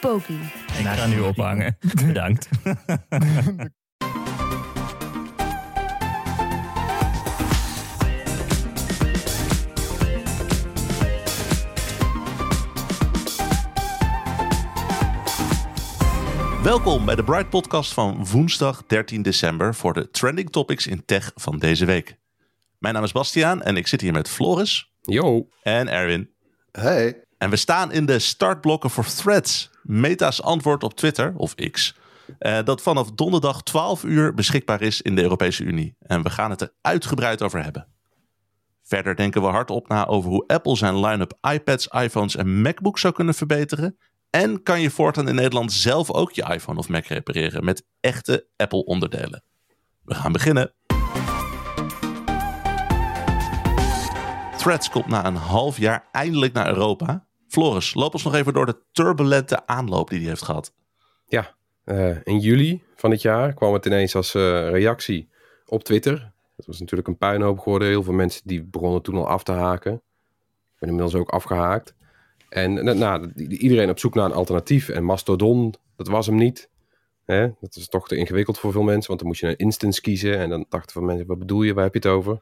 Poki. Ik ga nu ophangen. Bedankt. Welkom bij de Bright Podcast van woensdag 13 december voor de trending topics in tech van deze week. Mijn naam is Bastiaan en ik zit hier met Floris Yo. en Erwin. Hey. En we staan in de startblokken voor Threads, Meta's antwoord op Twitter, of X, eh, dat vanaf donderdag 12 uur beschikbaar is in de Europese Unie. En we gaan het er uitgebreid over hebben. Verder denken we hardop na over hoe Apple zijn line-up iPads, iPhones en MacBooks zou kunnen verbeteren. En kan je voortaan in Nederland zelf ook je iPhone of Mac repareren met echte Apple onderdelen. We gaan beginnen. Threads komt na een half jaar eindelijk naar Europa. Floris, loop ons nog even door de turbulente aanloop die hij heeft gehad. Ja, eh, in juli van dit jaar kwam het ineens als eh, reactie op Twitter. Het was natuurlijk een puinhoop geworden. Heel veel mensen die begonnen toen al af te haken. Ik ben inmiddels ook afgehaakt. En eh, nou, iedereen op zoek naar een alternatief. En Mastodon, dat was hem niet. Hè? Dat is toch te ingewikkeld voor veel mensen. Want dan moet je een instance kiezen. En dan dachten veel mensen, wat bedoel je? Waar heb je het over?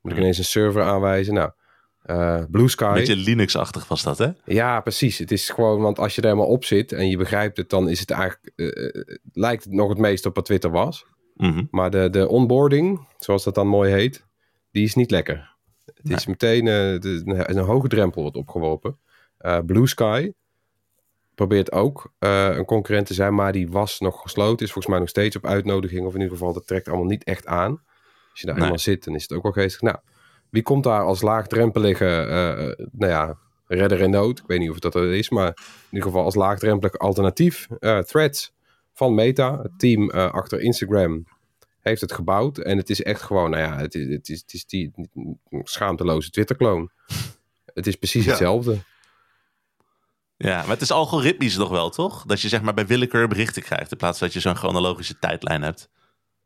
Moet ik ineens een server aanwijzen? Nou, eh, Blue Sky. Beetje Linux-achtig was dat, hè? Ja, precies. Het is gewoon, want als je er helemaal op zit en je begrijpt het, dan is het eigenlijk, eh, eh, lijkt het nog het meest op wat Twitter was. Mhm. Maar de, de onboarding, zoals dat dan mooi heet, die is niet lekker. Het is meteen de, een, een hoge drempel wordt opgeworpen. Blue Sky probeert ook een concurrent te zijn, maar die was nog gesloten. Is volgens mij nog steeds op uitnodiging, of in ieder geval, dat trekt allemaal niet echt aan. Als je daar Nee. eenmaal zit, dan is het ook wel geestig. Nou, wie komt daar als laagdrempelige, eh, nou ja, redder in nood? Ik weet niet of dat er is, maar in ieder geval als laagdrempelig alternatief. eh, Threads van Meta, het team eh, achter Instagram, heeft het gebouwd. En het is echt gewoon, nou ja, het is, het is, het is die schaamteloze Twitter-kloon. Het is precies Ja. hetzelfde. Ja, maar het is algoritmisch nog wel, toch? Dat je zeg maar bij willekeur berichten krijgt in plaats van dat je zo'n chronologische tijdlijn hebt.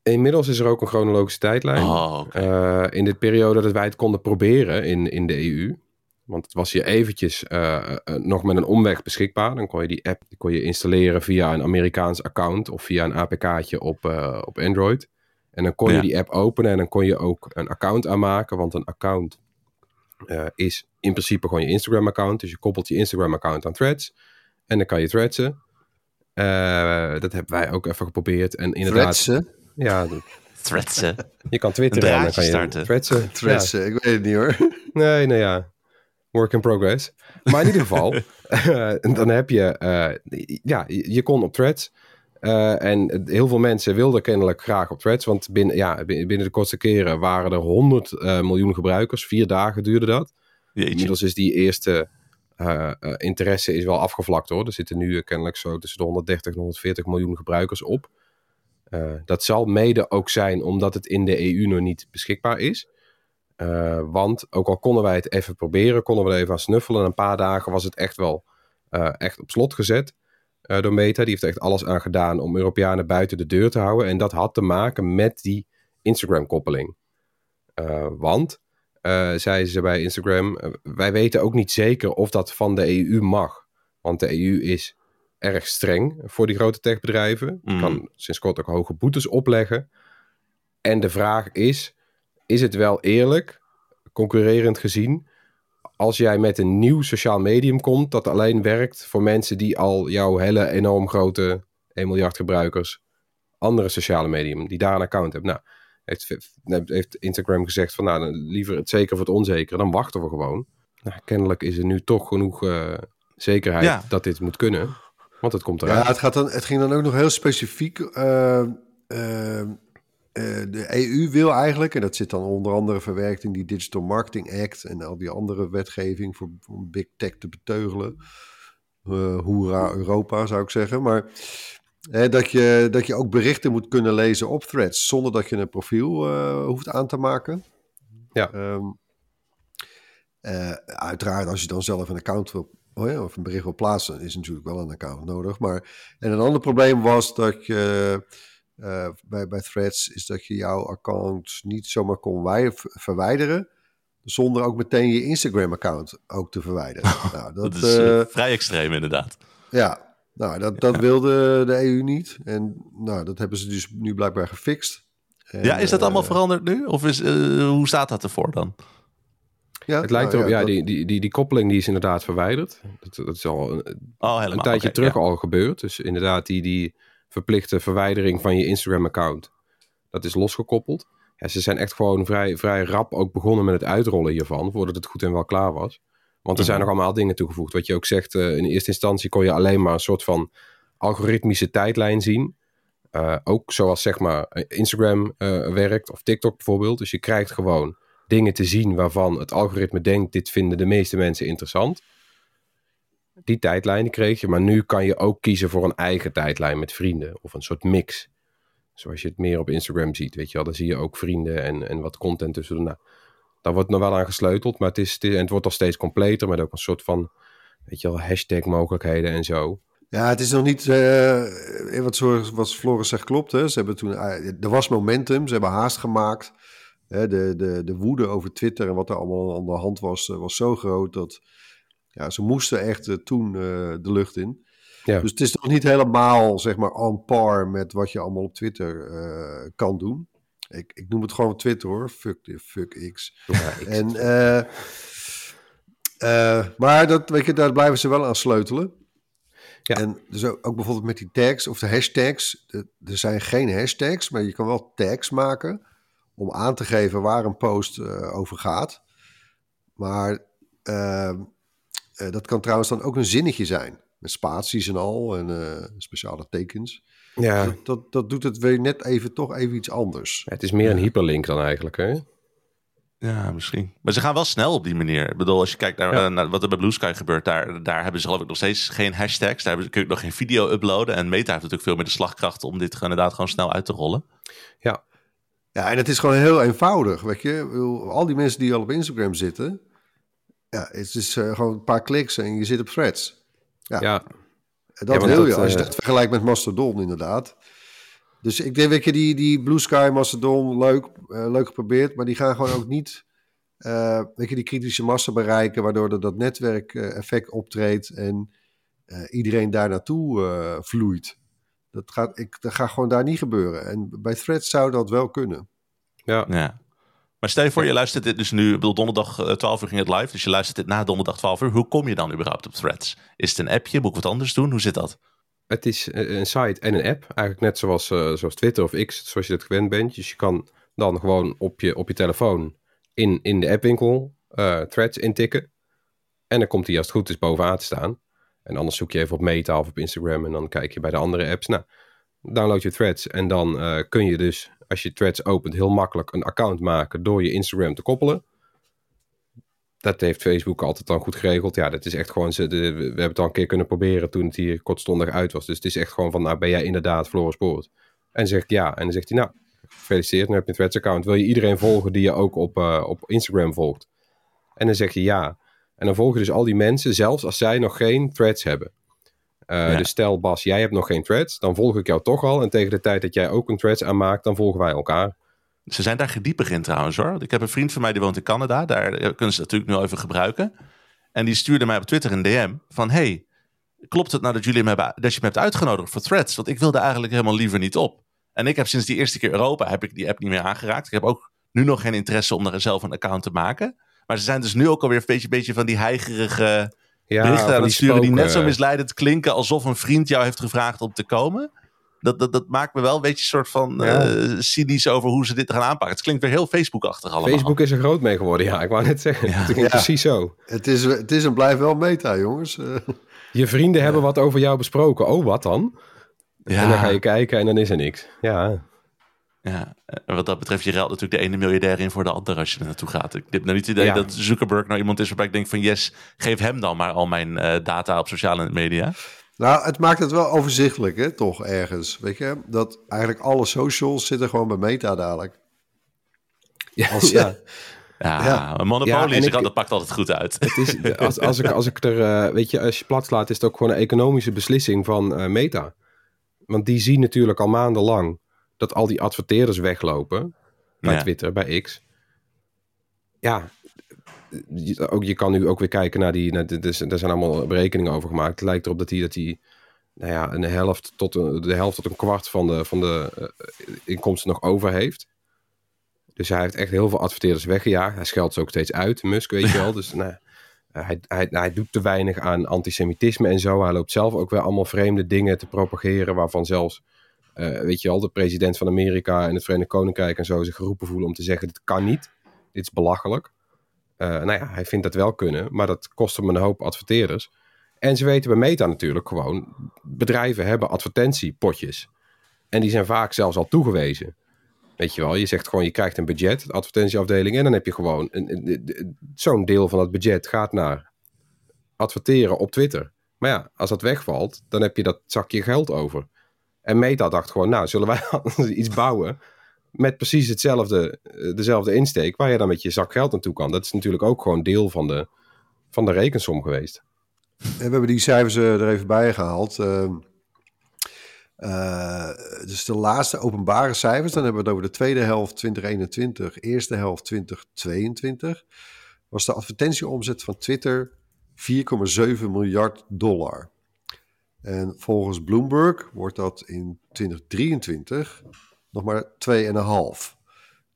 Inmiddels is er ook een chronologische tijdlijn. Oh. Eh, in de periode dat wij het konden proberen in, in de EU. Want het was hier eventjes eh, eh, nog met een omweg beschikbaar. Dan kon je die app die kon je installeren via een Amerikaans account of via een APK'tje op, op Android. En dan kon je die app openen en dan kon je ook een account aanmaken. Want een account is in principe gewoon je Instagram-account. Dus je koppelt je Instagram-account aan Threads. En dan kan je threadsen. Dat hebben wij ook even geprobeerd. En inderdaad, Threadsen? Ja, Threads, hè? je kan twitteren Een en dan kan je starten. threadsen. Threadsen, ik weet het niet hoor. Nee, nou ja. Work in progress. Maar in ieder geval, eh, dan heb je, eh, ja, je kon op threads. Eh, en heel veel mensen wilden kennelijk graag op threads. Want binnen, ja, binnen de kortste keren waren er 100 eh, miljoen gebruikers. Vier dagen duurde dat. Jeetje. Inmiddels is die eerste eh, eh, interesse is wel afgevlakt hoor. Er zitten nu kennelijk zo tussen de 130 en 140 miljoen gebruikers op. Eh, dat zal mede ook zijn omdat het in de EU nog niet beschikbaar is. Eh, want ook al konden wij het even proberen, konden we even aan snuffelen. En een paar dagen was het echt wel eh, echt op slot gezet door Meta. Die heeft echt alles aan gedaan om Europeanen buiten de deur te houden. En dat had te maken met die Instagram-koppeling. Want, zeiden ze bij Instagram, wij weten ook niet zeker of dat van de EU mag. Want de EU is erg streng voor die grote techbedrijven. Mm. kan sinds kort ook hoge boetes opleggen. En de vraag is, is het wel eerlijk, concurrerend gezien, als jij met een nieuw sociaal medium komt dat alleen werkt voor mensen die al jouw hele enorm grote 1 miljard gebruikers, andere sociale medium, die daar een account hebben. Nou, heeft, heeft Instagram gezegd van nou, dan liever het zeker voor het onzekere, dan wachten we gewoon. Nou, kennelijk is er nu toch genoeg eh, zekerheid Ja. dat dit moet kunnen, want het komt Ja, eruit. het, gaat dan, het ging dan ook nog heel specifiek. eh, eh, eh, de EU wil eigenlijk, en dat zit dan onder andere verwerkt in die Digital Marketing Act en al die andere wetgeving voor, om big tech te beteugelen. Eh hoera Europa zou ik zeggen. Maar Hè, dat, je, dat je ook berichten moet kunnen lezen op threads zonder dat je een profiel uh, hoeft aan te maken. Ja. Um, uh, uiteraard, als je dan zelf een account wil, ja, of een bericht wil plaatsen, is natuurlijk wel een account nodig. Maar, en een ander probleem was dat je uh, bij, bij threads, is dat je jouw account niet zomaar kon verwijderen zonder ook meteen je Instagram-account ook te verwijderen. nou, dat, dat, is uh, vrij extreem inderdaad. Ja, nou, dat, dat wilde de EU niet. En nou, dat hebben ze dus nu blijkbaar gefixt. En, ja, is dat allemaal veranderd nu? Of is, hoe staat dat ervoor dan? Ja, het lijkt nou, erop, ja, ja die, die, die, die koppeling die is inderdaad verwijderd. Dat, dat is al een, oh, helemaal, een tijdje okay, terug ja. al gebeurd. Dus inderdaad, die, die verplichte verwijdering van je Instagram-account, dat is losgekoppeld. Ja, ze zijn echt gewoon vrij, vrij rap ook begonnen met het uitrollen hiervan, voordat het goed en wel klaar was. Want er zijn nog allemaal dingen toegevoegd. Wat je ook zegt, uh, in eerste instantie kon je alleen maar een soort van algoritmische tijdlijn zien. Uh, ook zoals zeg maar Instagram uh, werkt of TikTok bijvoorbeeld. Dus je krijgt gewoon dingen te zien waarvan het algoritme denkt, dit vinden de meeste mensen interessant. Die tijdlijn kreeg je, maar nu kan je ook kiezen voor een eigen tijdlijn met vrienden of een soort mix. Zoals je het meer op Instagram ziet, weet je wel. Dan zie je ook vrienden en, en wat content tussen. Nou, daar wordt nog wel aan gesleuteld, maar het, is, het, het wordt al steeds completer met ook een soort van, weet je wel, hashtag mogelijkheden en zo. Ja, het is nog niet, uh, wat, zo, wat Floris zegt klopt. Hè. Ze hebben toen, uh, er was momentum, ze hebben haast gemaakt. Hè, de, de, de woede over Twitter en wat er allemaal aan de hand was, uh, was zo groot dat ja, ze moesten echt toen de lucht in. Ja. Dus het is nog niet helemaal, zeg maar, on par met wat je allemaal op Twitter uh, kan doen. Ik, ik noem het gewoon Twitter hoor. Fuck, fuck X. Ja, X. En, uh, uh, maar dat, weet je, daar blijven ze wel aan sleutelen. Ja. En dus ook, ook bijvoorbeeld met die tags of de hashtags. Er zijn geen hashtags, maar je kan wel tags maken om aan te geven waar een post uh, over gaat. Maar dat kan trouwens dan ook een zinnetje zijn met spaties en al en uh, speciale tekens. Ja. Dat, dat, dat, doet het weer net even toch even iets anders. Ja, het is meer een hyperlink dan eigenlijk, hè? Ja, misschien. Maar ze gaan wel snel op die manier. Ik bedoel, als je kijkt naar, ja. naar wat er bij Blue Sky gebeurt, daar, daar hebben ze geloof ik nog steeds geen hashtags. Daar hebben, kun je nog geen video uploaden. En Meta heeft natuurlijk veel meer de slagkracht om dit inderdaad gewoon snel uit te rollen. Ja. Ja, en het is gewoon heel eenvoudig, weet je. Al die mensen die al op Instagram zitten, ja, het is uh, gewoon een paar kliks en je zit op threads. Ja, ja. dat ja, wil je, als je uh, dat vergelijkt met Mastodon inderdaad. Dus ik denk, weet je, die, die Blue Sky, Mastodon, leuk, uh, leuk geprobeerd, maar die gaan gewoon ook niet, uh, weet je, die kritische massa bereiken, waardoor er dat netwerkeffect optreedt en iedereen daar naartoe vloeit. Dat gaat, ik, dat gaat gewoon daar niet gebeuren. En bij Threads zou dat wel kunnen. Ja. ja. Maar stel je voor, je luistert dit dus nu, ik bedoel, donderdag 12 uur ging het live, dus je luistert dit na donderdag 12 uur. Hoe kom je dan überhaupt op Threads? Is het een appje? Moet ik wat anders doen? Hoe zit dat? Het is een site en een app, eigenlijk net zoals, uh, zoals Twitter of X, zoals je dat gewend bent. Dus je kan dan gewoon op je, op je telefoon in, in de appwinkel uh, Threads intikken. En dan komt hij als het goed is bovenaan te staan. En anders zoek je even op Meta of op Instagram en dan kijk je bij de andere apps. Nou, download je Threads en dan uh, kun je dus als je Threads opent, heel makkelijk een account maken door je Instagram te koppelen. Dat heeft Facebook altijd dan goed geregeld. Ja, dat is echt gewoon. We hebben het al een keer kunnen proberen toen het hier kortstondig uit was. Dus het is echt gewoon van: nou, ben jij inderdaad Floris Poort? En zegt ja. En dan zegt hij: Nou, gefeliciteerd, nu heb je een Threads-account. Wil je iedereen volgen die je ook op, uh, op Instagram volgt? En dan zeg je ja. En dan volg je dus al die mensen, zelfs als zij nog geen Threads hebben. Uh, ja. Dus stel Bas, jij hebt nog geen threads, dan volg ik jou toch al. En tegen de tijd dat jij ook een threads aanmaakt, dan volgen wij elkaar. Ze zijn daar gedieper in trouwens hoor. Ik heb een vriend van mij die woont in Canada. Daar kunnen ze natuurlijk nu even gebruiken. En die stuurde mij op Twitter een DM van... Hey, klopt het nou dat, jullie me hebben, dat je me hebt uitgenodigd voor threads? Want ik wilde eigenlijk helemaal liever niet op. En ik heb sinds die eerste keer Europa heb ik die app niet meer aangeraakt. Ik heb ook nu nog geen interesse om er zelf een account te maken. Maar ze zijn dus nu ook alweer een beetje, beetje van die heigerige... Ja, berichten aan het sturen die net zo misleidend klinken alsof een vriend jou heeft gevraagd om te komen. Dat, dat, dat maakt me wel een beetje een soort van ja. uh, cynisch over hoe ze dit gaan aanpakken. Het klinkt weer heel Facebook-achtig allemaal. Facebook is er groot mee geworden, ja. Ik wou net zeggen. Ja. Het ja. precies zo. Het is, het is en blijft wel meta, jongens. Je vrienden hebben wat over jou besproken. Oh, wat dan? En dan ga je kijken en dan is er niks. Ja. Ja, en wat dat betreft, je ruilt natuurlijk de ene miljardair in voor de andere als je er naartoe gaat. Ik heb nou niet het idee ja. dat Zuckerberg nou iemand is waarbij ik denk van yes, geef hem dan maar al mijn uh, data op sociale media. Nou, het maakt het wel overzichtelijk, hè, toch ergens. Weet je, dat eigenlijk alle socials zitten gewoon bij Meta dadelijk. Ja, Als- ja. Ja, Ja. een monopolie Ja, ik- dat pakt altijd goed uit. Het is, als, als, ik, als ik er, eh, weet je, als je plat slaat, is het ook gewoon een economische beslissing van eh, Meta. Want die zien natuurlijk al maandenlang dat al die adverteerders weglopen bij Ja. Twitter, bij X. Ja, je, ook, je kan nu ook weer kijken naar die, naar de, dus, daar zijn allemaal berekeningen over gemaakt. Het lijkt erop dat hij, dat hij nou ja, een helft tot een, de helft tot een kwart van de, van de eh, inkomsten nog over heeft. Dus hij heeft echt heel veel adverteerders weggejaagd. Hij scheldt ze ook steeds uit, Musk, weet je wel. Dus nou, hij, hij, hij doet te weinig aan antisemitisme en zo. Hij loopt zelf ook weer allemaal vreemde dingen te propageren... waarvan zelfs, eh, weet je wel, de president van Amerika... en het Verenigd Koninkrijk en zo zich geroepen voelen om te zeggen... dit kan niet, dit is belachelijk. Eh, nou ja, hij vindt dat wel kunnen, maar dat kost hem een hoop adverteerders. En ze weten bij Meta natuurlijk gewoon... bedrijven hebben advertentiepotjes. En die zijn vaak zelfs al toegewezen. Weet je wel, je zegt gewoon, je krijgt een budget, de advertentieafdeling, en dan heb je gewoon zo'n deel van dat budget gaat naar adverteren op Twitter. Maar ja, als dat wegvalt, dan heb je dat zakje geld over. En Meta dacht gewoon, nou, zullen wij iets bouwen met precies hetzelfde, eh, dezelfde insteek, waar je dan met je zak geld naartoe kan. Dat is natuurlijk ook gewoon deel van de, van de rekensom geweest. En we hebben die cijfers eh, er even bij gehaald. Ehm, eh, dus de laatste openbare cijfers, dan hebben we het over de tweede helft 2021, eerste helft 2022. Was de advertentieomzet van Twitter 4,7 miljard dollar. En volgens Bloomberg wordt dat in 2023 nog maar 2,5.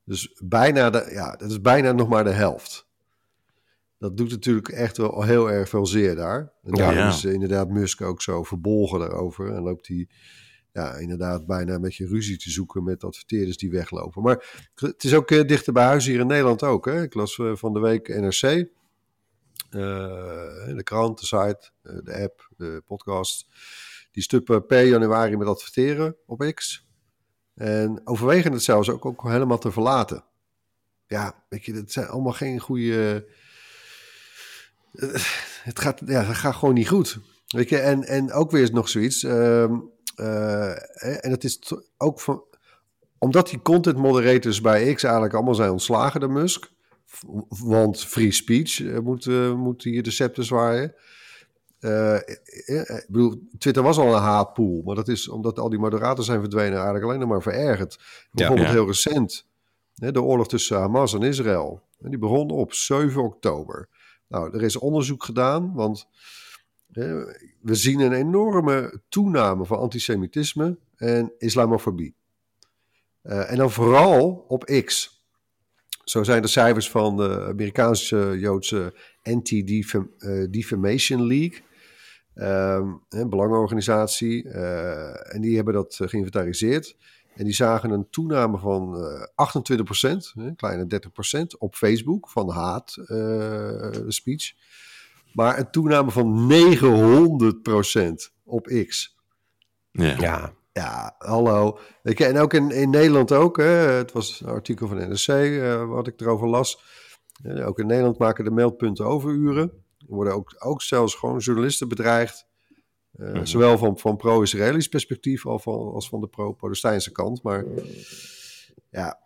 Dus bijna de, ja, dat is bijna nog maar de helft. Dat doet natuurlijk echt wel heel erg veel zeer daar. En Ja. daarom Ja. is eh, inderdaad Musk ook zo verbolgen daarover. En loopt hij ja, inderdaad bijna met je ruzie te zoeken met adverteerders die weglopen. Maar het is ook eh, dichter bij huis hier in Nederland ook. Hè? Ik las eh, van de week NRC. Eh, de krant, de site, eh, de app, de podcast. Die stuppen per januari met adverteren op X. En overwegen het zelfs ook, helemaal te verlaten. Ja, weet je, dat zijn allemaal geen goede... eh, het, gaat, ja, het gaat gewoon niet goed. Weet je, en, en ook weer is nog zoiets. ehm, eh, en het is ook van... Omdat die content moderators bij X eigenlijk allemaal zijn ontslagen door Musk. Want free speech eh, moet, eh, moet hier de scepter zwaaien. Eh, ik bedoel, Twitter was al een haatpool, maar dat is omdat al die moderators zijn verdwenen eigenlijk alleen nog maar verergerd. Bijvoorbeeld Ja. heel recent, hè, de oorlog tussen Hamas en Israël. Die begon op 7 oktober. Nou, er is onderzoek gedaan, want hè, we zien een enorme toename van antisemitisme en islamofobie. En dan vooral op X. Zo zijn de cijfers van de Amerikaanse Joodse Anti-Defamation League. Ehm, een belangenorganisatie. eh, en die hebben dat eh, geïnventariseerd. En die zagen een toename van eh 28%, een kleine 30% op Facebook van haat eh, speech. Maar een toename van 900% op X. Ja. Ja, Ja, hallo. En ook in, in Nederland ook. Hè, het was een artikel van NRC eh, wat ik erover las. Eh, ook in Nederland maken de meldpunten overuren. Er worden ook, ook zelfs gewoon journalisten bedreigd. Eh, Zowel van, van pro-Israëlisch perspectief als van, als van de pro-Palestijnse kant. Maar ja,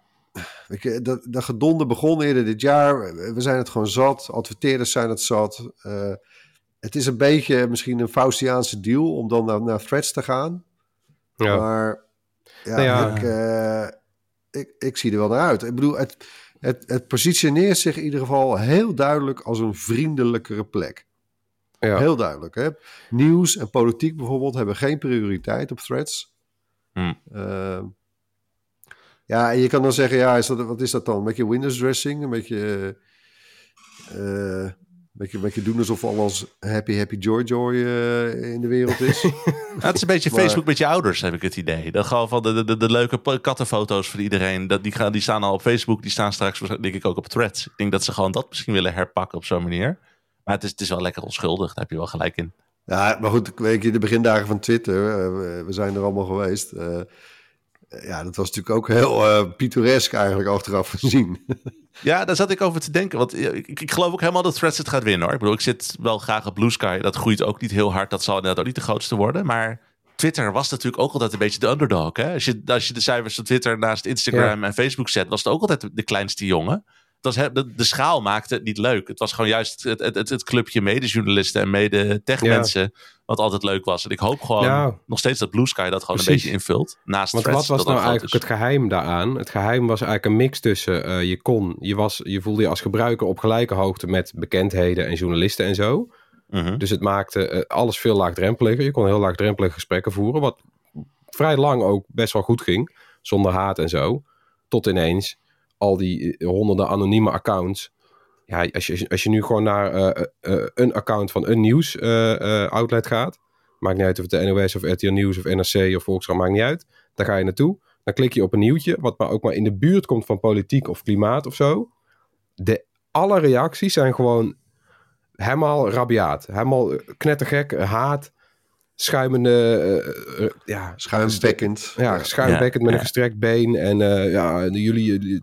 weet je, dat, dat gedonde begon eerder dit jaar. We zijn het gewoon zat. Adverteerders zijn het zat. Eh, het is een beetje misschien een Faustiaanse deal om dan naar, naar threads te gaan. Ja. Maar ja, Nou ja. Ik, eh, ik, ik zie er wel naar uit. Ik bedoel, het, het, het positioneert zich in ieder geval heel duidelijk als een vriendelijkere plek. ja. Heel duidelijk. Hè? Nieuws en politiek bijvoorbeeld hebben geen prioriteit op threads. Hmm. Eh, ja, en je kan dan zeggen, ja, is dat, wat is dat dan? Een beetje Windows dressing? Een beetje, eh, beetje, beetje doen alsof alles happy, happy, joy, joy eh, in de wereld is. Ja, het is een beetje Maar- Facebook met je ouders, heb ik het idee. Dat gewoon van de, de, de, leuke kattenfoto's voor iedereen. Dat, die, gaan, die staan al op Facebook, die staan straks denk ik ook op threads. Ik denk dat ze gewoon dat misschien willen herpakken op zo'n manier. Maar het is, het is wel lekker onschuldig, daar heb je wel gelijk in. Ja, maar goed, weet je, de begindagen van Twitter, eh, we, zijn er allemaal geweest. eh, ja, dat was natuurlijk ook heel uh, pittoresk eigenlijk achteraf gezien. ja, daar zat ik over te denken. Want ik, ik geloof ook helemaal dat Threads het gaat winnen hoor. Ik bedoel, ik zit wel graag op Blue Sky. Dat groeit ook niet heel hard. Dat zal inderdaad ook niet de grootste worden. Maar Twitter was natuurlijk ook altijd een beetje de underdog. Hè? Als, je, als je de cijfers van Twitter naast Instagram en Facebook zet, was het ook altijd de kleinste jongen was, de, de schaal maakte het niet leuk. Het was gewoon juist het, het, het, clubje medejournalisten en mede-techmensen. Wat altijd leuk was. En ik hoop gewoon nog steeds dat Blue Sky dat gewoon een beetje invult. Naast Want wat was nou eigenlijk het geheim daaraan? Het geheim was eigenlijk een mix tussen uh, je kon, je, was, je voelde je als gebruiker op gelijke hoogte met bekendheden en journalisten en zo. Mhm. Dus het maakte uh, alles veel laagdrempeliger. Je kon heel laagdrempelige gesprekken voeren. Wat vrij lang ook best wel goed ging. Zonder haat en zo. Tot ineens al die eh, honderden anonieme accounts. Ja, als je, als je nu gewoon naar uh, uh, een account van een nieuws outlet gaat. Maakt niet uit of het de NOS of RTL Nieuws of NRC of Volkskrant, maakt niet uit. Daar ga je naartoe. Dan klik je op een nieuwtje, wat maar ook maar in de buurt komt van politiek of klimaat of zo. De, alle reacties zijn gewoon helemaal rabiaat. Helemaal knettergek, haat schuimende... Uh, ja, Schuimbekkend. Ja, schuimbekkend met een gestrekt been. En uh, ja, jullie...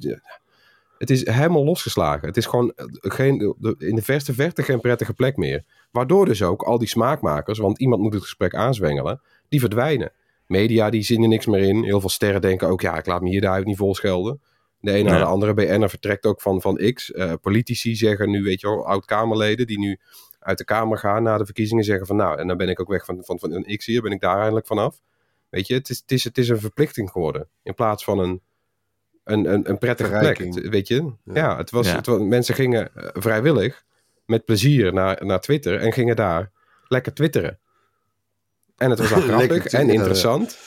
het is helemaal losgeslagen. Het is gewoon geen, in de verste verte geen prettige plek meer. Waardoor dus ook al die smaakmakers, want iemand moet het gesprek aanzwengelen, die verdwijnen. Media die zien er niks meer in. Heel veel sterren denken ook, ja, ik laat me hier de niet vol schelden. De ene naar de andere BN'er vertrekt ook van, van X. Uh, politici zeggen nu, weet je wel, oud-Kamerleden die nu uit de Kamer gaan na de verkiezingen zeggen van nou, en dan ben ik ook weg van, van, van een X hier, ben ik daar eindelijk vanaf. Weet je, het is, het is, het is een verplichting geworden in plaats van een, een, een, een prettige plek. Weet je, ja, het was, Het was, mensen gingen eh, vrijwillig met plezier naar, naar Twitter en gingen daar lekker twitteren. En het was grappig en interessant.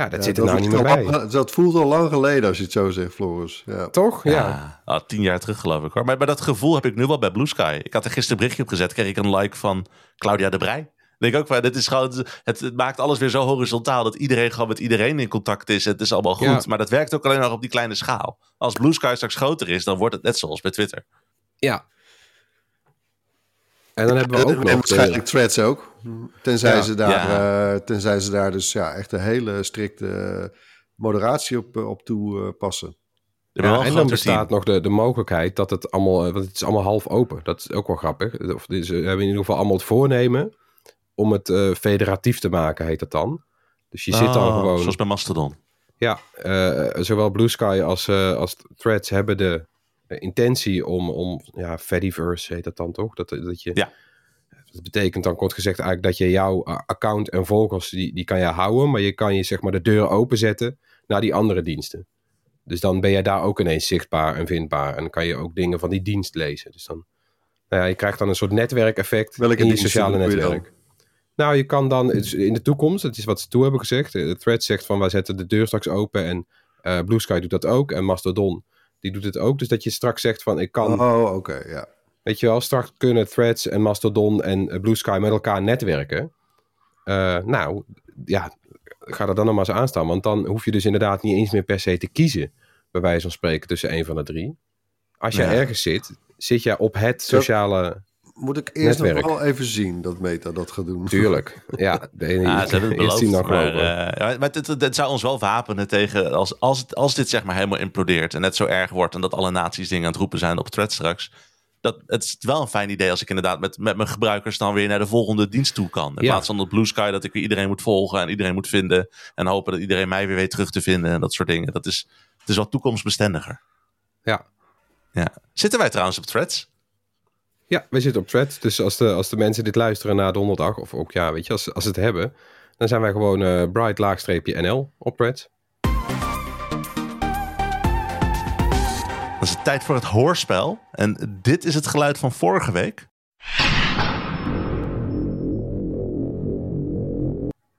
Ja, dat zit er nou niet meer bij. dat voelt al lang geleden als je het zo zegt, Floris. Ja. Toch? Ja. ja. tien jaar terug geloof ik hoor. Maar, maar dat gevoel heb ik nu wel bij Blue Sky. Ik had er gisteren een berichtje op gezet. Kreeg ik een like van Claudia de Brij. Denk ook van, dit is gewoon, het, het, maakt alles weer zo horizontaal dat iedereen gewoon met iedereen in contact is. Het is allemaal goed. Maar dat werkt ook alleen nog op die kleine schaal. Als Blue Sky straks groter is, dan wordt het net zoals bij Twitter. Ja, en dan hebben we ook nog... waarschijnlijk threads ook. Tenzij, ze daar, uh, tenzij ze daar dus ja, echt een hele strikte moderatie op, eh, op toepassen. Ja, en dan bestaat nog de, de mogelijkheid dat het allemaal... Eh, want het is allemaal half open. Dat is ook wel grappig. Of, ze hebben in ieder geval allemaal het voornemen... om het uh, federatief te maken, heet dat dan. Dus je zit dan oh, gewoon... Zoals bij Mastodon. Ja, uh, zowel Blue Sky als, als Threads hebben de eh, intentie om, om ja, Fediverse heet dat dan toch? Dat, dat je, ja. Dat betekent dan kort gezegd eigenlijk dat je jouw eh, account en volgers, die, die kan je houden, maar je kan je zeg maar de deur openzetten naar die andere diensten. Dus dan ben je daar ook ineens zichtbaar en vindbaar en kan je ook dingen van die dienst lezen. Dus dan, nou ja, je krijgt dan een soort netwerkeffect Welke in die sociale netwerk. Nou, je kan dan in de toekomst, het is wat ze toe hebben gezegd, de thread zegt van wij zetten de deur straks open en uh, Blue Sky doet dat ook en Mastodon die doet het ook. Dus dat je straks zegt van ik kan... Oh, oké, ja. Weet je wel, straks kunnen Threads en Mastodon en eh, Blue Sky met elkaar netwerken. Uh, nou, ja, ga er dan nog maar eens aan staan. Want dan hoef je dus inderdaad niet eens meer per se te kiezen. Bij wijze van spreken tussen een van de drie. Als je ergens zit, zit je op het sociale moet ik eerst nog wel even zien dat Meta dat gaat doen. Tuurlijk. Ja, de ene ja, ze hebben het beloofd. maar, uh, maar het, het, zou ons wel wapenen tegen als, als, als dit zeg maar helemaal implodeert en net zo erg wordt en dat alle naties dingen aan het roepen zijn op thread straks. Dat, het is wel een fijn idee als ik inderdaad met, met mijn gebruikers dan weer naar de volgende dienst toe kan. In plaats van op Blue Sky dat ik weer iedereen moet volgen en iedereen moet vinden. En hopen dat iedereen mij weer weet terug te vinden en dat soort dingen. Dat is, het is wat toekomstbestendiger. Ja. ja. Zitten wij trouwens op threads? Ja, we zitten op Thread. Dus als de, als de mensen dit luisteren na donderdag, of ook ja, weet je, als, als ze het hebben, dan zijn wij gewoon uh, bright laagstreepje NL op Thread. Dan is het tijd voor het hoorspel. En dit is het geluid van vorige week.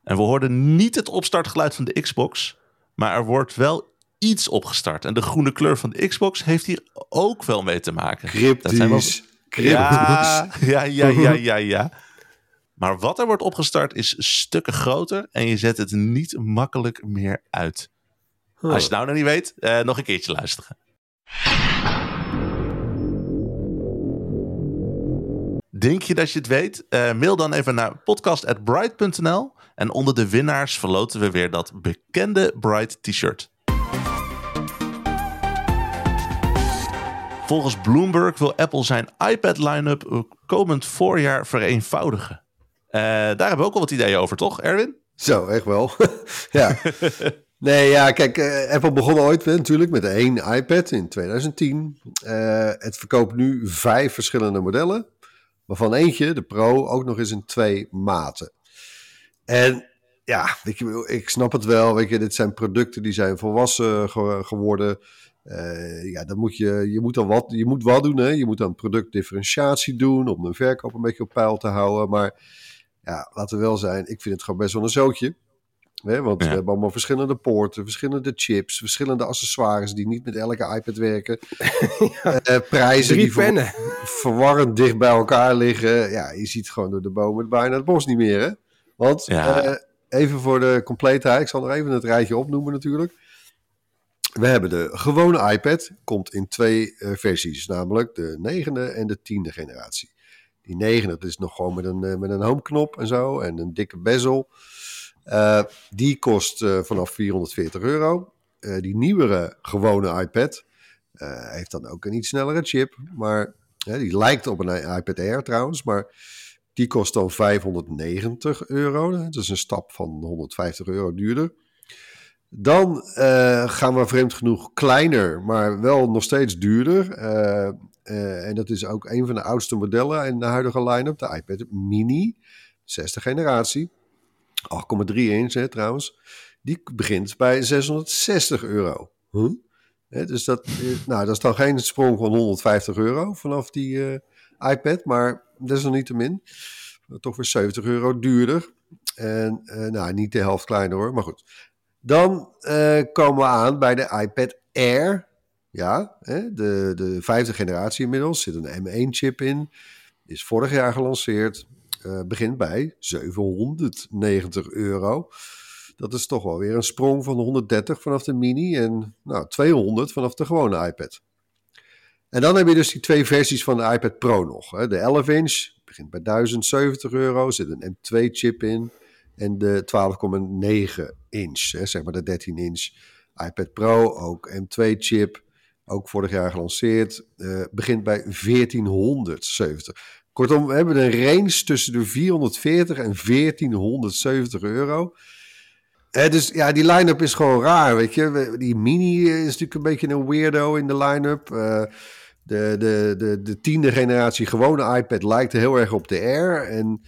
En we hoorden niet het opstartgeluid van de Xbox, maar er wordt wel iets opgestart. En de groene kleur van de Xbox heeft hier ook wel mee te maken. Cryptisch. Dat zijn wel ja, ja, ja, ja, ja, ja. Maar wat er wordt opgestart is stukken groter en je zet het niet makkelijk meer uit. Als je het nou nog niet weet, uh, nog een keertje luisteren. Denk je dat je het weet? Uh, mail dan even naar podcast.bright.nl En onder de winnaars verloten we weer dat bekende Bright t-shirt. Volgens Bloomberg wil Apple zijn iPad line-up komend voorjaar vereenvoudigen. Uh, daar hebben we ook al wat ideeën over, toch, Erwin? Zo, echt wel. ja. Nee, ja, kijk, uh, Apple begon ooit natuurlijk met één iPad in 2010. Uh, het verkoopt nu vijf verschillende modellen, waarvan eentje, de Pro, ook nog eens in twee maten. En ja, je, ik snap het wel, weet je, dit zijn producten die zijn volwassen ge geworden. Uh, ja, dan moet je, je moet dan wat, je moet wat doen, hè. Je moet dan productdifferentiatie doen om de verkoop een beetje op peil te houden. Maar ja, laten we wel zijn, ik vind het gewoon best wel een zootje. Hè? Want we hebben allemaal verschillende poorten, verschillende chips, verschillende accessoires die niet met elke iPad werken. ja. uh, prijzen Drie die ver, verwarrend dicht bij elkaar liggen. Ja, je ziet gewoon door de bomen bijna het bos niet meer, hè? Want ja. uh, even voor de compleetheid, ik zal nog even het rijtje opnoemen natuurlijk. We hebben de gewone iPad, komt in twee uh, versies, namelijk de negende en de tiende generatie. Die negende, dat is nog gewoon met een, met een home knop en zo en een dikke bezel. Uh, die kost vanaf 440 euro. Die nieuwere gewone iPad heeft dan ook een iets snellere chip. Maar die lijkt op een iPad Air trouwens. Maar die kost dan 590 euro. Dat is een stap van 150 euro duurder. Dan gaan we vreemd genoeg kleiner, maar wel nog steeds duurder. en dat is ook een van de oudste modellen in de huidige line-up. De iPad Mini, zesde generatie. 8,3 inch hè, trouwens. Die begint bij 660 euro. Dus dat, nou, dat is dan geen sprong van 150 euro vanaf die iPad. Maar desalniettemin toch weer 70 euro duurder. En nou, niet de helft kleiner hoor, maar goed. Dan uh, komen we aan bij de iPad Air. Ja, hè, de, de vijfde generatie inmiddels. Zit een M1-chip in. Is vorig jaar gelanceerd uh, begint bij 790 euro. Dat is toch wel weer een sprong van 130 vanaf de mini en nou, 200 vanaf de gewone iPad. En dan heb je dus die twee versies van de iPad Pro nog. Hè. De 11 inch begint bij 1070 euro, zit een M2-chip in. En de 12,9 inch, hè, zeg maar de 13 inch iPad Pro, ook M2-chip. Ook vorig jaar gelanceerd. Uh, begint bij 1470. Kortom, we hebben een range tussen de 440 en 1470 euro. Eh, dus ja, die line-up is gewoon raar, weet je. Die Mini is natuurlijk een beetje een weirdo in de line-up. Uh, de, de, de, de tiende generatie gewone iPad lijkt heel erg op de Air. En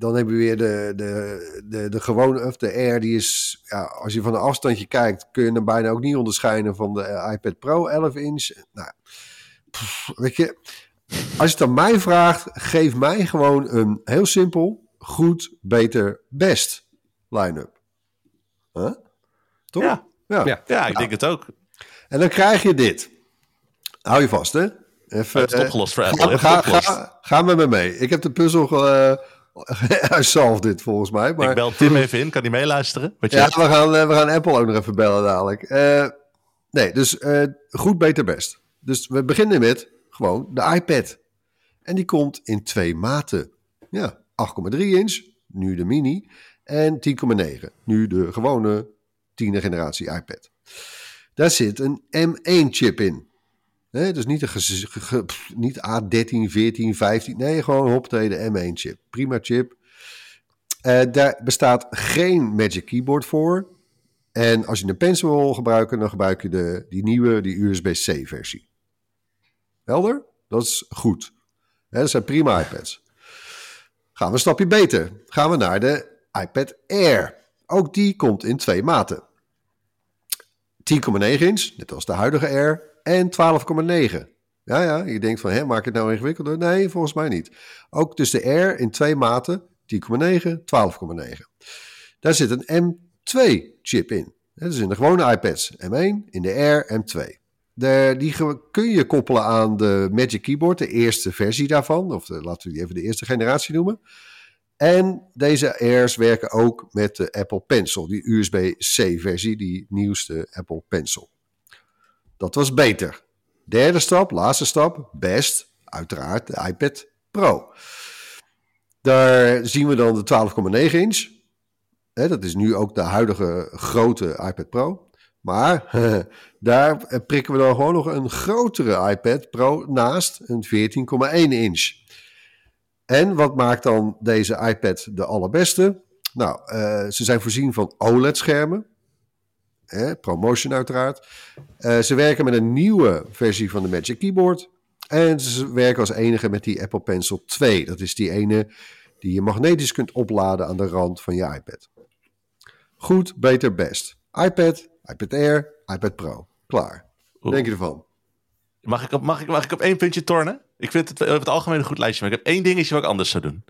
dan hebben we weer de, de, de, de gewone, of de Air, die is, ja, als je van een afstandje kijkt, kun je hem bijna ook niet onderscheiden van de iPad Pro 11 inch. Nou, pff, weet je, als je het aan mij vraagt, geef mij gewoon een heel simpel, goed, beter, best line-up. Huh? Toch? Ja, ja. ja. ja ik denk het ook. En dan krijg je dit. Hou je vast, hè? Even, het is opgelost voor Apple. Ga, ga, ga, ga, met me mee. Ik heb de puzzel uh, solved dit volgens mij. Maar... Ik bel Tim even in. Kan hij meeluisteren? Wat ja, we gaan, we gaan Apple ook nog even bellen dadelijk. Uh, nee, dus uh, goed, beter, best. Dus we beginnen met gewoon de iPad. En die komt in twee maten. Ja, 8,3 inch, nu de mini. En 10,9, nu de gewone tiende generatie iPad. Daar zit een M1-chip in. Nee, dus niet, een niet A13, 14, 15. Nee, gewoon hopte de M1-chip. Prima chip. Uh, daar bestaat geen Magic Keyboard voor. En als je een pencil wil gebruiken, dan gebruik je de, die nieuwe, die USB-C versie. Helder? Dat is goed. dat zijn prima iPads. Gaan we een stapje beter. Gaan we naar de iPad Air. Ook die komt in twee maten. 10,9 inch, net als de huidige Air, en 12,9. Ja, ja, je denkt van, hè, maak het nou ingewikkelder? Nee, volgens mij niet. Ook dus de Air in twee maten, 10,9, 12,9. Daar zit een M2-chip in. Dat is in de gewone iPads M1, in de Air M2. De, die kun je koppelen aan de Magic Keyboard, de eerste versie daarvan. Of laten we die even de eerste generatie noemen. En deze Airs werken ook met de Apple Pencil, die USB-C versie, die nieuwste Apple Pencil. Dat was beter. Derde stap, laatste stap, best, uiteraard de iPad Pro. Daar zien we dan de 12,9 inch. Dat is nu ook de huidige grote iPad Pro. Maar daar eh, prikken we dan gewoon nog een grotere iPad Pro naast een 14,1 inch. En wat maakt dan deze iPad de allerbeste? Nou, uh, ze zijn voorzien van OLED-schermen. ProMotion uiteraard. Uh, ze werken met een nieuwe versie van de Magic Keyboard. En ze werken als enige met die Apple Pencil 2. Dat is die ene die je magnetisch kunt opladen aan de rand van je iPad. Goed, beter, best. iPad, iPad Air, iPad Pro. Klaar. Wat denk je ervan? Mag ik, op, mag, ik, mag ik op één puntje tornen? Ik vind het over het algemeen een goed lijstje, maar ik heb één dingetje wat ik anders zou doen.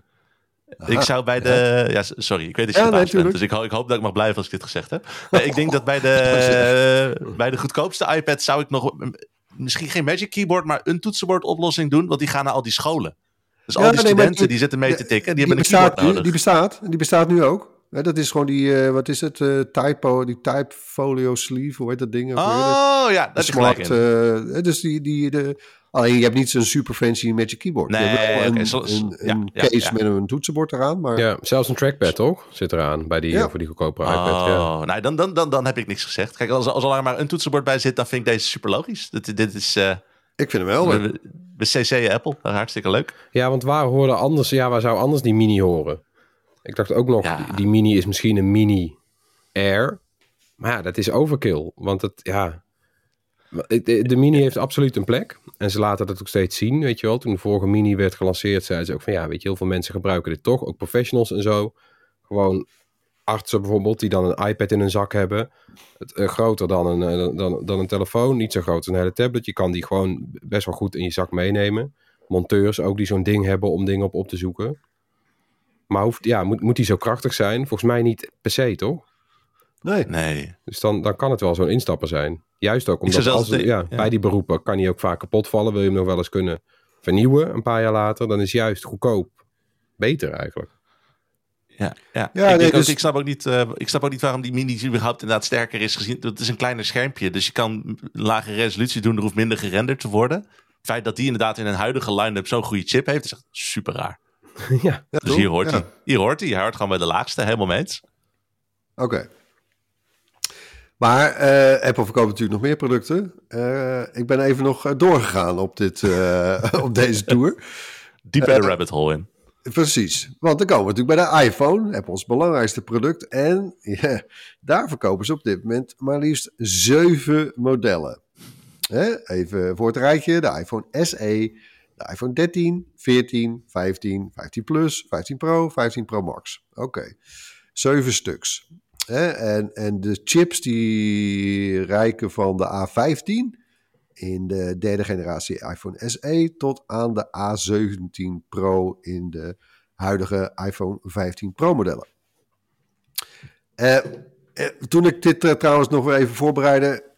Ik zou bij de. Ja. sorry, ik weet dat je ja, nee, bent, dus ik, ho ik, hoop dat ik mag blijven als ik dit gezegd heb. Nee, ik denk dat bij de, bij de goedkoopste iPad zou ik nog misschien geen Magic Keyboard, maar een toetsenbordoplossing doen, want die gaan naar al die scholen. Dus al die studenten die, die, zitten mee te tikken, die, hebben een keyboard nodig. Die bestaat, die bestaat nu ook dat is gewoon die, uh, wat is het, uh, typo, die type folio sleeve, hoe heet dat ding? Oh ja, dat is smart. Uh, dus die, die, de, alleen je hebt niet zo'n super fancy Magic Keyboard. Nee, je hebt een, een, een ja, case ja, met een toetsenbord eraan. Maar... Ja, zelfs een trackpad toch? Zit eraan bij die, voor die goedkope iPad. Oh, ja. nou, dan, dan, dan, dan heb ik niks gezegd. Kijk, als, als er maar een toetsenbord bij zit, dan vind ik deze super logisch. Dit, dit is... ik vind hem wel. We, we CC Apple, hartstikke leuk. Ja, want waar hoorde anders, ja, waar zou anders die mini horen? Ik dacht ook nog, die, mini is misschien een mini Air. Maar ja, dat is overkill. Want het, ja... De, mini heeft absoluut een plek. En ze laten dat ook steeds zien, weet je wel. Toen de vorige mini werd gelanceerd, zeiden ze ook van... Ja, weet je, heel veel mensen gebruiken dit toch. Ook professionals en zo. Gewoon artsen bijvoorbeeld, die dan een iPad in hun zak hebben. Het, uh, groter dan een, uh, dan, dan een telefoon. Niet zo groot als een hele tablet. Je kan die gewoon best wel goed in je zak meenemen. Monteurs ook die zo'n ding hebben om dingen op op te zoeken. Maar hoeft, ja, moet, moet die zo krachtig zijn? Volgens mij niet per se, toch? Nee. nee. Dus dan, dan kan het wel zo'n instapper zijn. Juist ook omdat als, ja, bij die beroepen kan hij ook vaak kapot vallen. Wil je hem nog wel eens kunnen vernieuwen een paar jaar later. Dan is juist goedkoop beter eigenlijk. Ja, ja. ja ik, nee, dus... ik, snap ook niet, uh, ik snap ook niet waarom die mini überhaupt inderdaad sterker is gezien. Het is een kleiner schermpje, dus je kan lage resolutie doen. Er hoeft minder gerenderd te worden. Het feit dat die inderdaad in een huidige line-up zo'n goede chip heeft, is echt super raar. ja, dus hier hoort, hij, hier hoort hij. Hij hoort gewoon bij de laagste, helemaal mee eens. Oké. Maar uh, Apple verkoopt natuurlijk nog meer producten. Uh, ik ben even nog eh, doorgegaan op, dit, uh, op deze tour. Diep bij de rabbit hole in. Precies, want dan komen we natuurlijk bij de iPhone, Apple's belangrijkste product. En daar verkopen ze op dit moment maar liefst zeven modellen. Even voor het rijtje, de iPhone SE, de iPhone 13, 14, 15, 15 Plus, 15 Pro, 15 Pro Max. Oké, okay. zeven stuks. En, en de chips die rijken van de A15 in de derde generatie iPhone SE tot aan de A17 Pro in de huidige iPhone 15 Pro modellen. Uh, toen ik dit uh, trouwens nog even voorbereidde,